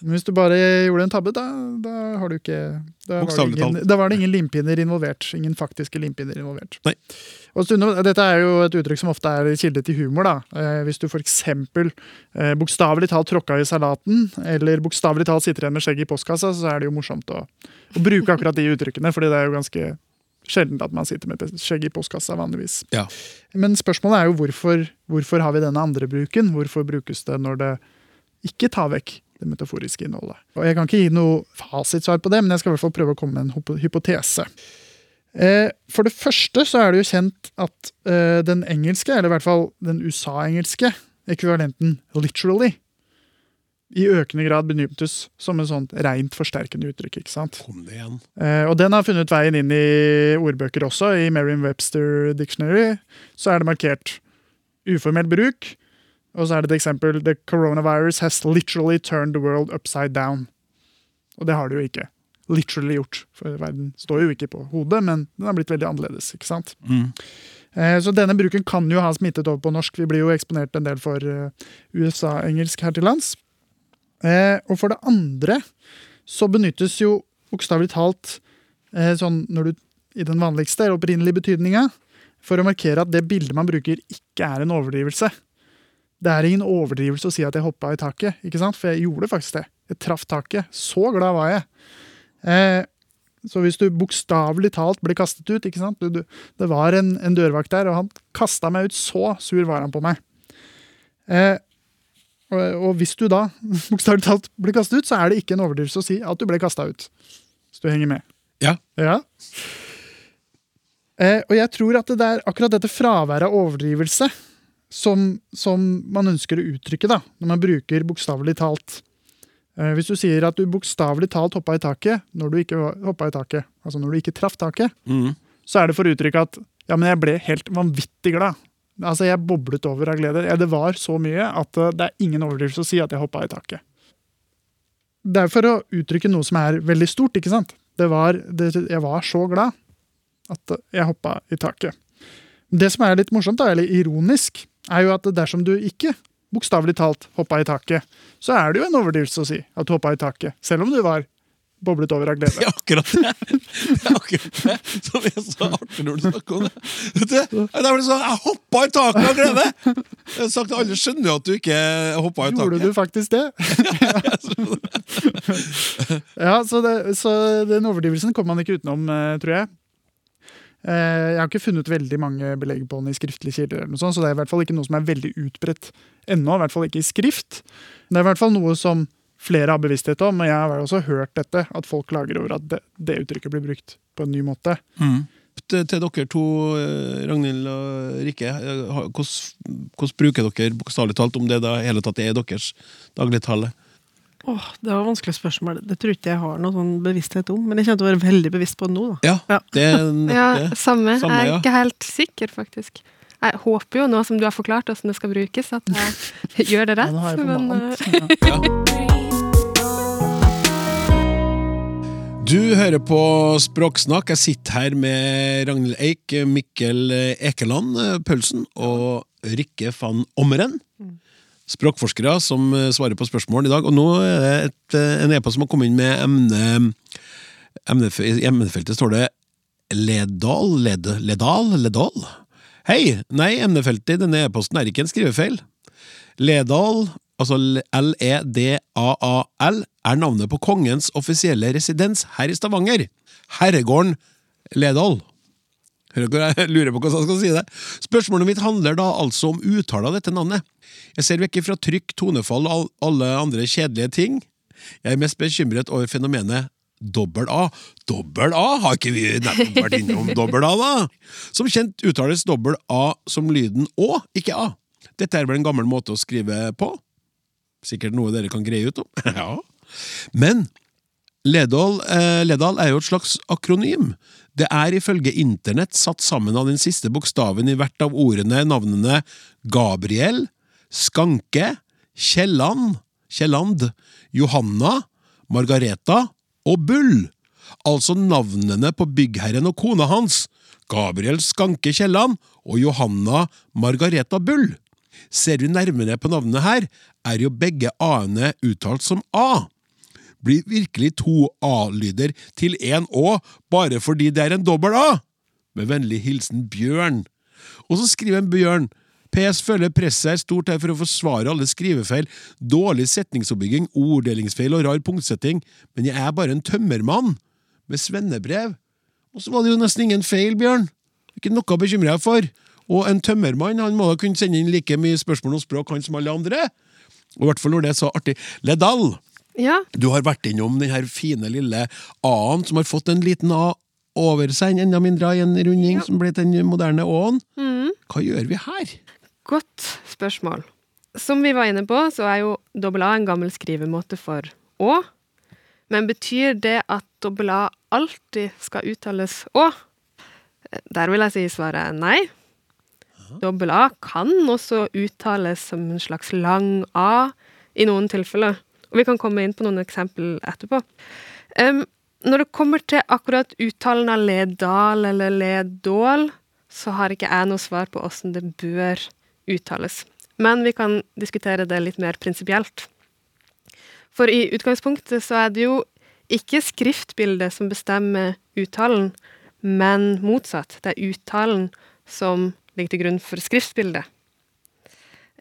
Men hvis du bare gjorde en tabbe, da, da har du ikke da var, det ingen, da var det ingen limpinner involvert. Ingen faktiske limpinner involvert. Nei. Dette er jo et uttrykk som ofte er kilde til humor. da. Eh, hvis du f.eks. Eh, bokstavelig talt tråkka i salaten, eller bokstavelig talt sitter igjen med skjegg i postkassa, så er det jo morsomt å, å bruke akkurat de uttrykkene, fordi det er jo ganske sjelden at man sitter med skjegg i postkassa vanligvis. Ja. Men spørsmålet er jo hvorfor, hvorfor har vi denne andre bruken? Hvorfor brukes det når det ikke tar vekk det metaforiske innholdet? Og Jeg kan ikke gi noe fasitsvar på det, men jeg skal i hvert fall prøve å komme med en hypotese. Eh, For det første så er det jo kjent at eh, den engelske, eller i hvert fall den USA-engelske ekvivalenten literally, i økende grad benyttes som en sånn rent forsterkende uttrykk. ikke sant? Kom det igjen. Eh, og den har funnet veien inn i ordbøker også. I Merriam-Webster Dictionary så er det markert uformell bruk. Og så er det et eksempel The coronavirus has literally turned the world upside down. Og det har det jo ikke. Literally gjort. For verden står jo ikke på hodet, men den har blitt veldig annerledes. ikke sant? Mm. Eh, Så denne bruken kan jo ha smittet over på norsk. Vi blir jo eksponert en del for eh, USA-engelsk her til lands. Eh, Og for det andre så benyttes jo bokstavelig talt sånn når du, i den vanligste eller opprinnelige betydninga for å markere at det bildet man bruker, ikke er en overdrivelse. Det er ingen overdrivelse å si at jeg hoppa i taket, ikke sant? for jeg gjorde faktisk det. Jeg traff taket. Så glad var jeg. Eh, så hvis du bokstavelig talt ble kastet ut ikke sant? Du, du, Det var en, en dørvakt der, og han kasta meg ut. Så sur var han på meg. Eh, og, og hvis du da bokstavelig talt ble kastet ut, så er det ikke en overdrivelse å si at du ble kasta ut. Hvis du henger med. Ja. Ja. Eh, og jeg tror at det er akkurat dette fraværet av overdrivelse som, som man ønsker å uttrykke da, når man bruker bokstavelig talt. Eh, hvis du sier at du bokstavelig talt hoppa i taket når du ikke hoppa i taket, altså når du ikke traff taket, Mm. så er det for å uttrykke at ja, men jeg ble helt vanvittig glad. Altså, Jeg boblet over av glede. Ja, det var så mye at eh, det er ingen overdrivelse å si at jeg hoppa i taket. Det er for å uttrykke noe som er veldig stort. ikke sant? Det var, det, jeg var så glad at jeg hoppa i taket. Det som er litt morsomt, da, eller ironisk, er jo at dersom du ikke bokstavelig talt hoppa i taket, så er det jo en overdrivelse å si at du hoppa i taket, selv om du var boblet over av glede. Det er akkurat det. Det er akkurat det som er så artig når du snakker om det. Vet du, det er sånn, Jeg hoppa i taket av glede! Jeg har sagt, Alle skjønner jo at du ikke hoppa i taket. Gjorde du faktisk det? ja, så, det, så den overdrivelsen kommer man ikke utenom, eh, tror jeg. Eh, Jeg har ikke funnet veldig mange belegg på den i skriftlige kilder, eller noe sånt, så det er i hvert fall ikke noe som er veldig utbredt ennå. I hvert fall ikke i skrift. Det er i hvert fall noe som flere har bevissthet om, og jeg har også hørt dette, at folk klager over at det, det uttrykket blir brukt på en ny måte. Til, til dere to, eh, Ragnhild og Rikke, eh, hvordan, hvordan bruker dere bokstavelig talt, om det da hele tatt er deres dagligtale? Åh, det var et vanskelig spørsmål. Det tror ikke jeg har noen sånn bevissthet om. Men jeg kommer til å være veldig bevisst på det nå. da. Ja, Ja. det er nok Ja, det. samme. Samme, Jeg ja. er ikke helt sikker, faktisk. Jeg håper jo nå som du har forklart hvordan det skal brukes, at jeg gjør det Ja, rett. nå har jeg men, eh, Ja. Du hører på Språksnakk. Jeg sitter her med Ragnhild Eik, Mikkel Ekeland Pølsen Paulsen og Rikke van Ommeren. Språkforskere som eh, svarer på spørsmål i dag. Og nå er det et, eh, en e-post som har kommet inn med emne, emnef- I emnefeltet står det Ledal, Led, Ledal, Ledal? Hei! Nei, emnefeltet i denne e-posten er ikke en skrivefeil. Ledal, altså L-E-D-A-A-L, er navnet på kongens offisielle residens her i Stavanger. Herregården Ledal. Jeg lurer på hvordan jeg skal si det? Spørsmålet mitt handler da altså om uttale av dette navnet. Jeg ser vekk fra trykk, tonefall og alle andre kjedelige ting. Jeg er mest bekymret over fenomenet dobbel A. Dobbel A? Har ikke vi nettopp vært innom dobbel A, da? Som kjent uttales dobbel A som lyden Å, ikke A. Dette er vel en gammel måte å skrive på? Sikkert noe dere kan greie ut om? ja. Men Ledal, eh, Ledal er jo et slags akronym. Det er ifølge internett satt sammen av den siste bokstaven i hvert av ordene navnene Gabriel, Skanke, Kielland, Kielland, Johanna, Margareta og Bull. altså navnene på byggherren og kona hans, Gabriel Skanke Kielland og Johanna Margareta Bull. Ser du nærmere på navnene her, er jo begge a-ene uttalt som a. Blir virkelig to a-lyder til én å bare fordi det er en dobbel a? Med vennlig hilsen Bjørn. Og så skriver en Bjørn PS føler presset er stort her for å forsvare alle skrivefeil, dårlig setningsoppbygging, orddelingsfeil og rar punktsetting, men jeg er bare en tømmermann med svennebrev. Og så var det jo nesten ingen feil, Bjørn. Ikke noe å bekymre deg for. Og en tømmermann han må da kunne sende inn like mye spørsmål om språk han som alle andre. Og i hvert fall når det er så artig. Ledal, Ja, du har vært innom den her fine lille A-en som har fått en liten A over seg, en enda mindre A i en runding, som ble den moderne Å-en. Hva gjør vi her? godt spørsmål. Som vi var inne på, så er jo dobbel A en gammel skrivemåte for Å. Men betyr det at dobbel A alltid skal uttales Å? Der vil jeg si svaret er nei. Dobbel A kan også uttales som en slags lang A i noen tilfeller. Og vi kan komme inn på noen eksempel etterpå. Um, når det kommer til akkurat uttalen av ledal eller ledål, så har ikke jeg noe svar på åssen det bør uttales. Men vi kan diskutere det litt mer prinsipielt. For i utgangspunktet så er det jo ikke skriftbildet som bestemmer uttalen, men motsatt. Det er uttalen som ligger til grunn for skriftbildet.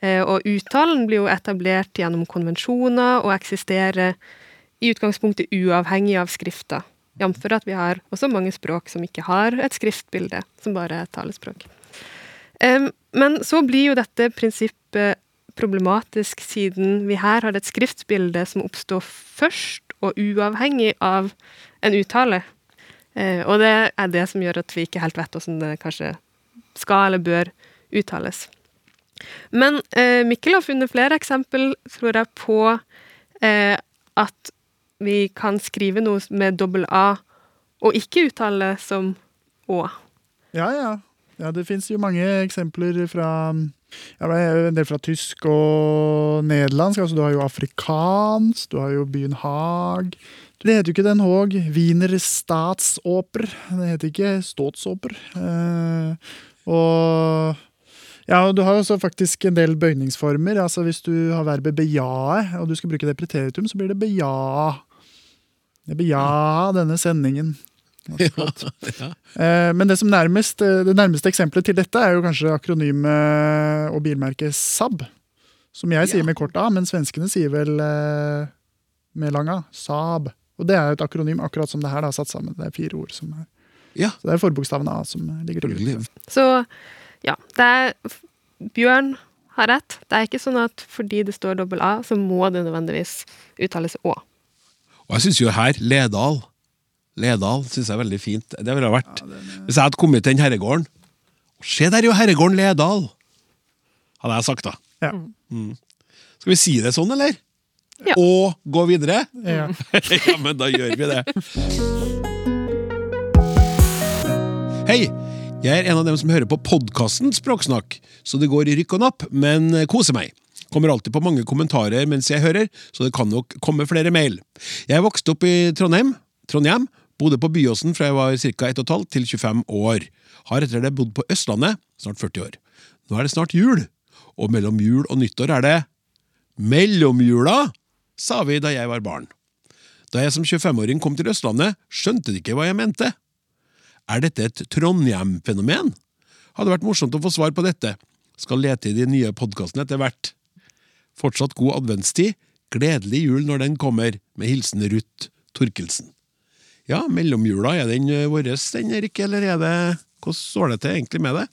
Eh, Og uttalen blir jo etablert gjennom konvensjoner og eksisterer i utgangspunktet uavhengig av skrifta. Jf. at vi har også mange språk som ikke har et skriftbilde, som bare er talespråk. Men så blir jo dette prinsippet problematisk siden vi her har et skriftbilde som oppstår først og uavhengig av en uttale. Eh, og det er det som gjør at vi ikke helt vet hvordan det kanskje skal eller bør uttales. Men eh, Mikkel har funnet flere eksempel, tror jeg, på eh, at vi kan skrive noe med dobbel A og ikke uttale som Å. Ja, ja. ja det fins jo mange eksempler fra ja, en del fra tysk og nederlandsk. Altså, du har jo afrikansk, du har jo byen Haag. Det heter jo ikke Den Haag. Wiener Statsoper. Det heter ikke Ståtsoper. Eh, og ja, og du har jo også faktisk en del bøyningsformer. Altså Hvis du har verbet bejae, og du skal bruke det preteritum, så blir det bejae. Det beja denne sendingen. Ja, ja. Eh, Men det, som nærmest, eh, det nærmeste eksempelet til dette er jo kanskje akronymet og bilmerket SAB. Som jeg sier med kort A, men svenskene sier vel eh, med lang A. SAB. Og det er jo et akronym, akkurat som det her, da, satt sammen. Det er fire ord som er Ja, Så det er forbokstaven A som ligger til grunn. Så ja, det er Bjørn har rett. Det er ikke sånn at fordi det står dobbel A, så må det nødvendigvis uttales Å. Og jeg syns jo her, Ledal Ledal syns jeg er veldig fint. Det ville ha vært Hvis jeg hadde kommet til den herregården Se, der er jo herregården Ledal! Hadde jeg sagt, da. Ja. Skal vi si det sånn, eller? Ja. Og gå videre? Ja. ja, men da gjør vi det. Hei! Jeg er en av dem som hører på podkasten Språksnakk, så det går i rykk og napp, men koser meg. Kommer alltid på mange kommentarer mens jeg hører, så det kan nok komme flere mail. Jeg vokste opp i Trondheim, Trondheim, bodde på Byåsen fra jeg var ca. 1,5 til 25 år. Har etter det bodd på Østlandet, snart 40 år. Nå er det snart jul, og mellom jul og nyttår er det mellomjula, sa vi da jeg var barn. Da jeg som 25-åring kom til Østlandet, skjønte de ikke hva jeg mente. Er dette et Trondheim-fenomen? Hadde vært morsomt å få svar på dette. Skal lete i de nye podkastene etter hvert. Fortsatt god adventstid. Gledelig jul når den kommer, med hilsen Ruth Torkelsen. Ja, mellomjula, er den eh, vår, den, Erik, eller er det Hvordan står det til egentlig med det?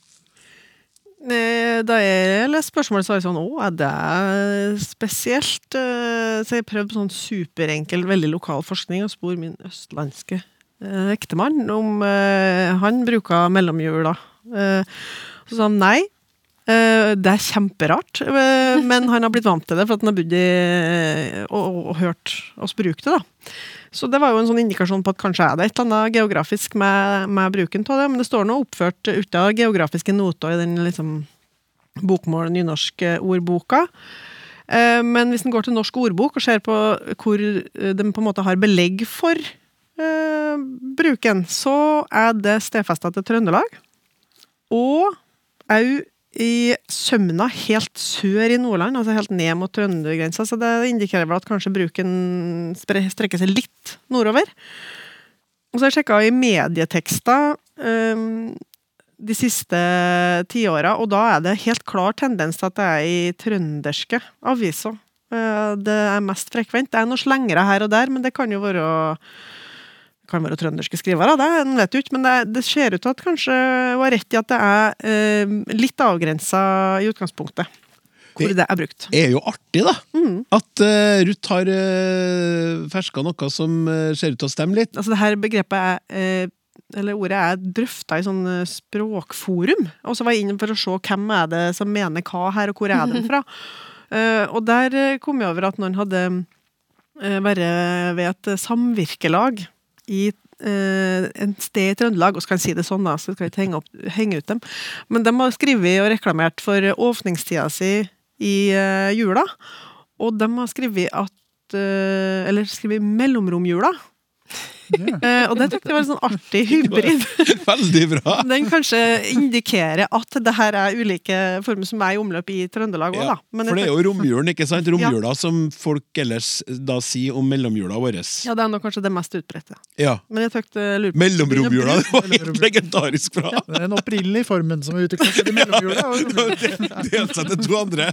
Eh, Da jeg leste spørsmålet, så var jeg sånn Å, er det spesielt? Eh, Så jeg prøvde sånn superenkel, veldig lokal forskning og spor min østlandske ektemann om eh, han bruker mellomjula. Eh, Så sa han nei. eh, Det er kjemperart, eh, men han har blitt vant til det for at han har bodd i og, og, og hørt oss bruke det. da. Så det var jo en sånn indikasjon på at kanskje er det et eller annet geografisk med, med bruken av det, men det står nå oppført ute av geografiske noter i den liksom bokmål-nynorsk-ordboka. Eh, Men hvis en går til Norsk ordbok og ser på hvor eh, de på en måte har belegg for eh, bruken, så er det stedfesta til Trøndelag. Og òg i Sømna, helt sør i Nordland, altså helt ned mot trøndergrensa. Så det indikerer vel at kanskje bruken strekker seg litt nordover. Og så har jeg sjekka i medietekster eh, de siste tiåra, og da er det helt klar tendens til at det er i trønderske aviser. eh, Det er mest frekvent. Det er noen slengere her og der, men det kan jo være kan være trønderske skrivere, det en vet jo ikke, men det, det ser ut til at kanskje hun har rett i at det er eh, litt avgrensa i utgangspunktet. Hvor Det- det er brukt. Det er jo artig, da. Mm. At uh, Ruth har uh, ferska noe som uh, ser ut til å stemme litt. Altså det her begrepet er uh, eller ordet er drøfta i sånn eh, språkforum. Og så var jeg inne for å se hvem er det som mener hva her, og hvor er den fra. uh, og der eh, kom jeg over at noen hadde uh, vært ved et samvirkelag i eh, en sted i Trøndelag, og skal jeg si det sånn, da, så skal jeg ikke henge, opp, henge ut dem. Men de har skrevet og reklamert for åpningstida si i eh, jula, og de har skrevet at eh, Eller skrevet mellomromjula. Ja. Eh, og det tenkte jeg var en sånn artig hybrid. Veldig bra! Den kanskje indikerer at det her er ulike former som er i omløp i Trøndelag òg, Ja, da. Men for det er jo romjulen, ikke sant? Romjula som folk ellers da sier om mellomjula vår. ja, det er nok kanskje det mest utbredte. Ja. Men jeg tenkte lurt Mellomromjula, det var helt legendarisk bra! Det er den opprinnelige formen som er seg i mellomjula. og- Delt seg til to andre.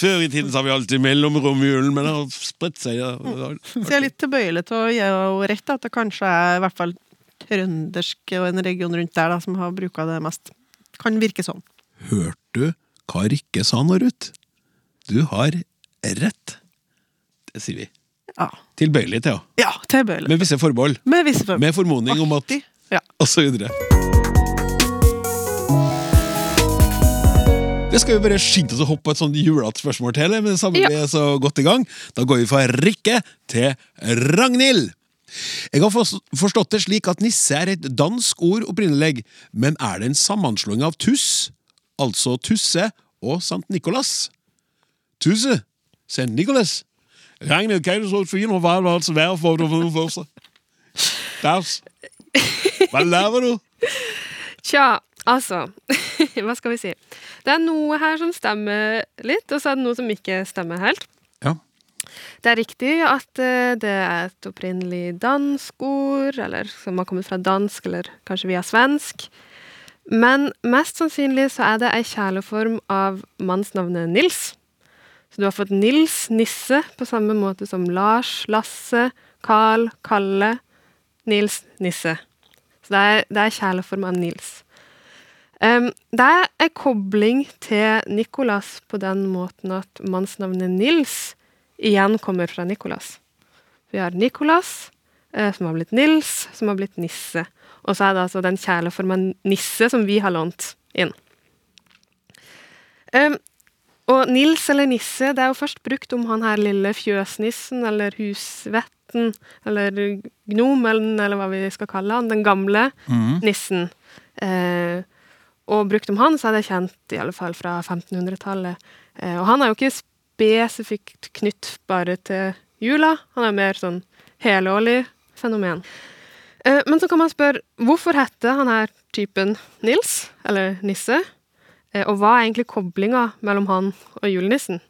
Før i tiden sa vi alltid mellomromjulen, men det har spredt seg. Ja. Så jeg er litt tilbøyelig til å rett, at det kanskje er i hvert fall trøndersk og en region rundt der da, som har bruka det mest. Kan virke sånn. Hørte du hva Rikke sa nå, Ruth? Du har rett. Det sier vi. Ja, Tilbøyelig til, ja. ja tilbøyelig. Med visse forbehold. Med visse forbehold. Med formodning om at Ja. Og så videre. Det skal vi bare skynde oss å hoppe på et sånt julete spørsmål til, men det samme Ja. vi er så godt i gang. Da går vi fra Rikke til Ragnhild. Jeg har forstått det slik at nisse er et dansk ord opprinnelig, men er det en sammenslåing av tuss, altså tusse, og Sankt Nikolas? Tusse, Sankt Nikolas. Ragnhild, kan du så fint og varmt altså vær for å få seg? Dags. Hva laver du? Tja, altså Hva skal vi si? Det er noe her som stemmer litt, og så er det noe som ikke stemmer helt. Det er riktig at eh, det er et opprinnelig dansk ord, eller som har kommet fra dansk, eller kanskje via svensk. Men mest sannsynlig så er det ei kjæleform av mannsnavnet Nils. Så du har fått Nils, Nisse, på samme måte som Lars, Lasse, Carl, Kalle, Nils, Nisse. Så det er, det er kjæleform av Nils. Um, det er en kobling til Nikolas på den måten at mannsnavnet Nils igjen kommer fra Nikolas. Vi har Nikolas, eh, som har blitt Nils, som har blitt Nisse. Og så er det altså den kjæleformen Nisse som vi har lånt inn. Um, og Nils eller Nisse, det er jo først brukt om han her lille fjøsnissen eller husvetten eller gnomen, eller hva vi skal kalle han, den gamle nissen. Eh, og brukt om han, så er det kjent i alle fall fra 1500-tallet. Eh, og han er jo ikke spesifikt knytt bare til jula, han er mer sånn helårlig fenomen. Eh, men så kan man spørre, hvorfor heter han her typen Nils, eller Nisse? Eh, og hva er egentlig koblinga mellom han og julenissen?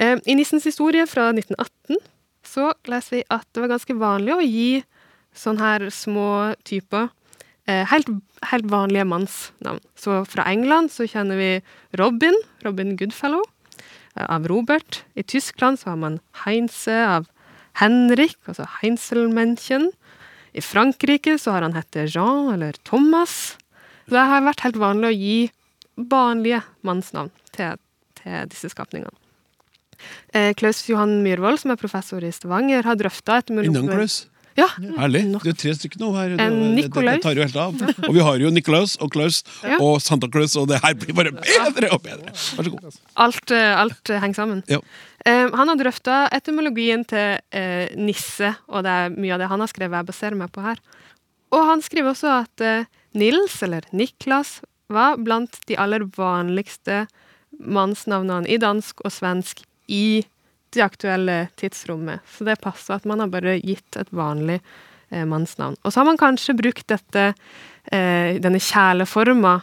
Eh, I Nissens historie fra 1918 så leser vi at det var ganske vanlig å gi sånne her små typer helt, helt vanlige mannsnavn. Så fra England så kjenner vi Robin, Robin Goodfellow, av Robert. I Tyskland så har man Heinze av Henrik, altså Heinzelmännchen. I Frankrike så har han hett Jean eller Thomas. Så det har vært helt vanlig å gi vanlige mannsnavn til, til disse skapningene. Eh, Klaus Johan Myhrvold, som er professor i Stavanger, har drøfta Innan Klaus. Ja, Herlig. Det er tre stykker nå her. Det, En det, det, Nikolaus. tar jo helt av. Og vi har jo Nikolaus og Klaus Ja. og Santa Claus, og det her blir bare bedre og bedre. Vær så god. Alt, eh, alt eh, henger sammen. Ja. Eh, han har drøfta etymologien til nisse, og det er mye av det han har skrevet jeg baserer meg på her. Og han skriver også at Nils, eller Niklas, var blant de aller vanligste mannsnavnene i dansk og svensk i det aktuelle tidsrommet. Så det passer at man har bare gitt et vanlig eh, mannsnavn. Og så har man kanskje brukt dette, eh, denne kjæleforma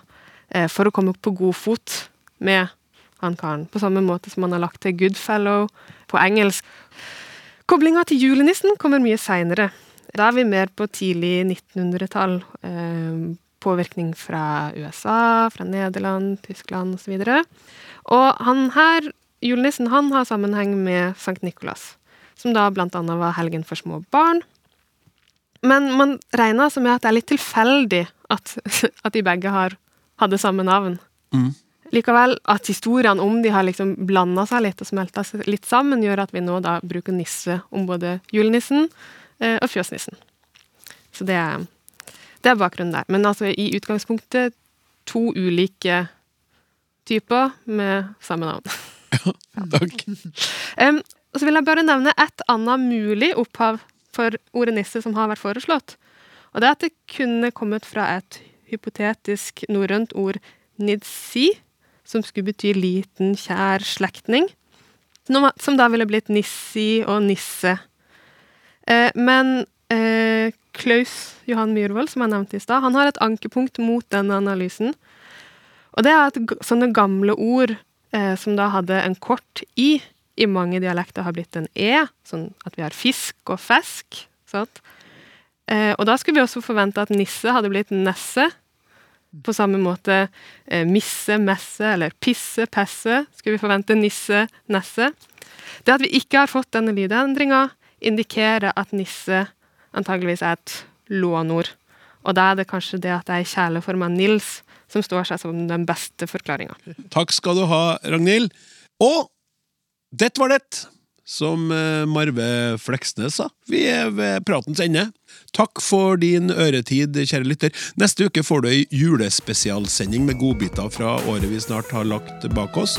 eh, for å komme på god fot med han karen. På samme måte som man har lagt til Goodfellow på engelsk. Koblinga til julenissen kommer mye seinere. Da er vi mer på tidlig 1900-tall. Eh, påvirkning fra USA, fra Nederland, Tyskland osv. Og, så og han her, julenissen, han har sammenheng med Sankt Nikolas, som da blant annet var helgen for små barn. Men man regner altså med at det er litt tilfeldig at, at de begge har hadde samme navn. Mm. Likevel, at historiene om de har liksom blanda seg litt og smelta seg litt sammen, gjør at vi nå da bruker nisse om både julenissen eh, og fjøsnissen. Så det er, det er bakgrunnen der. Men altså i utgangspunktet to ulike typer med samme navn. Takk. Um, og så vil jeg bare nevne et annet mulig opphav for ordet nisse som har vært foreslått. Og det er at det kunne kommet fra et hypotetisk norrønt ord nidsi, som skulle bety liten, kjær slektning. Som da ville blitt nissi og nisse. Eh, men eh, Klaus Johan Myhrvold, som jeg nevnte i stad, han har et ankepunkt mot denne analysen. Og det er at sånne gamle ord som da hadde en kort i, i mange dialekter har blitt en e, sånn at vi har fisk og fesk. Sant? Eh, og da skulle vi også forvente at nisse hadde blitt nesse. På samme måte eh, misse, messe eller pisse, pesse skulle vi forvente nisse, nesse. Det at vi ikke har fått denne lydendringa, indikerer at nisse antageligvis er et lånord. Og da er det kanskje det at det er i kjæleforma Nils som står seg som den beste forklaringa. Takk skal du ha, Ragnhild. Og det var det, som eh, Marve Fleksnes sa. Vi er ved pratens ende. Takk for din øretid, kjære lytter. Neste uke får du ei julespesialsending med godbiter fra året vi snart har lagt bak oss.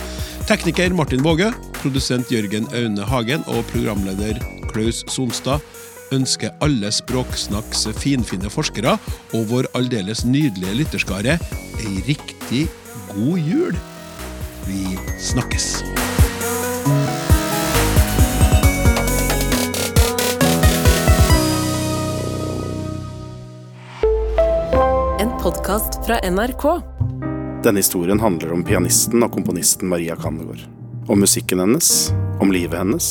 Tekniker Martin Våge, produsent Jørgen Aune Hagen og programleder Klaus Sonstad ønsker alle Språksnakks finfine forskere og vår aldeles nydelige lytterskare ei riktig god jul. Vi snakkes. En podkast fra NRK. Denne historien handler om pianisten og komponisten Maria Kandegård. Om musikken hennes, om livet hennes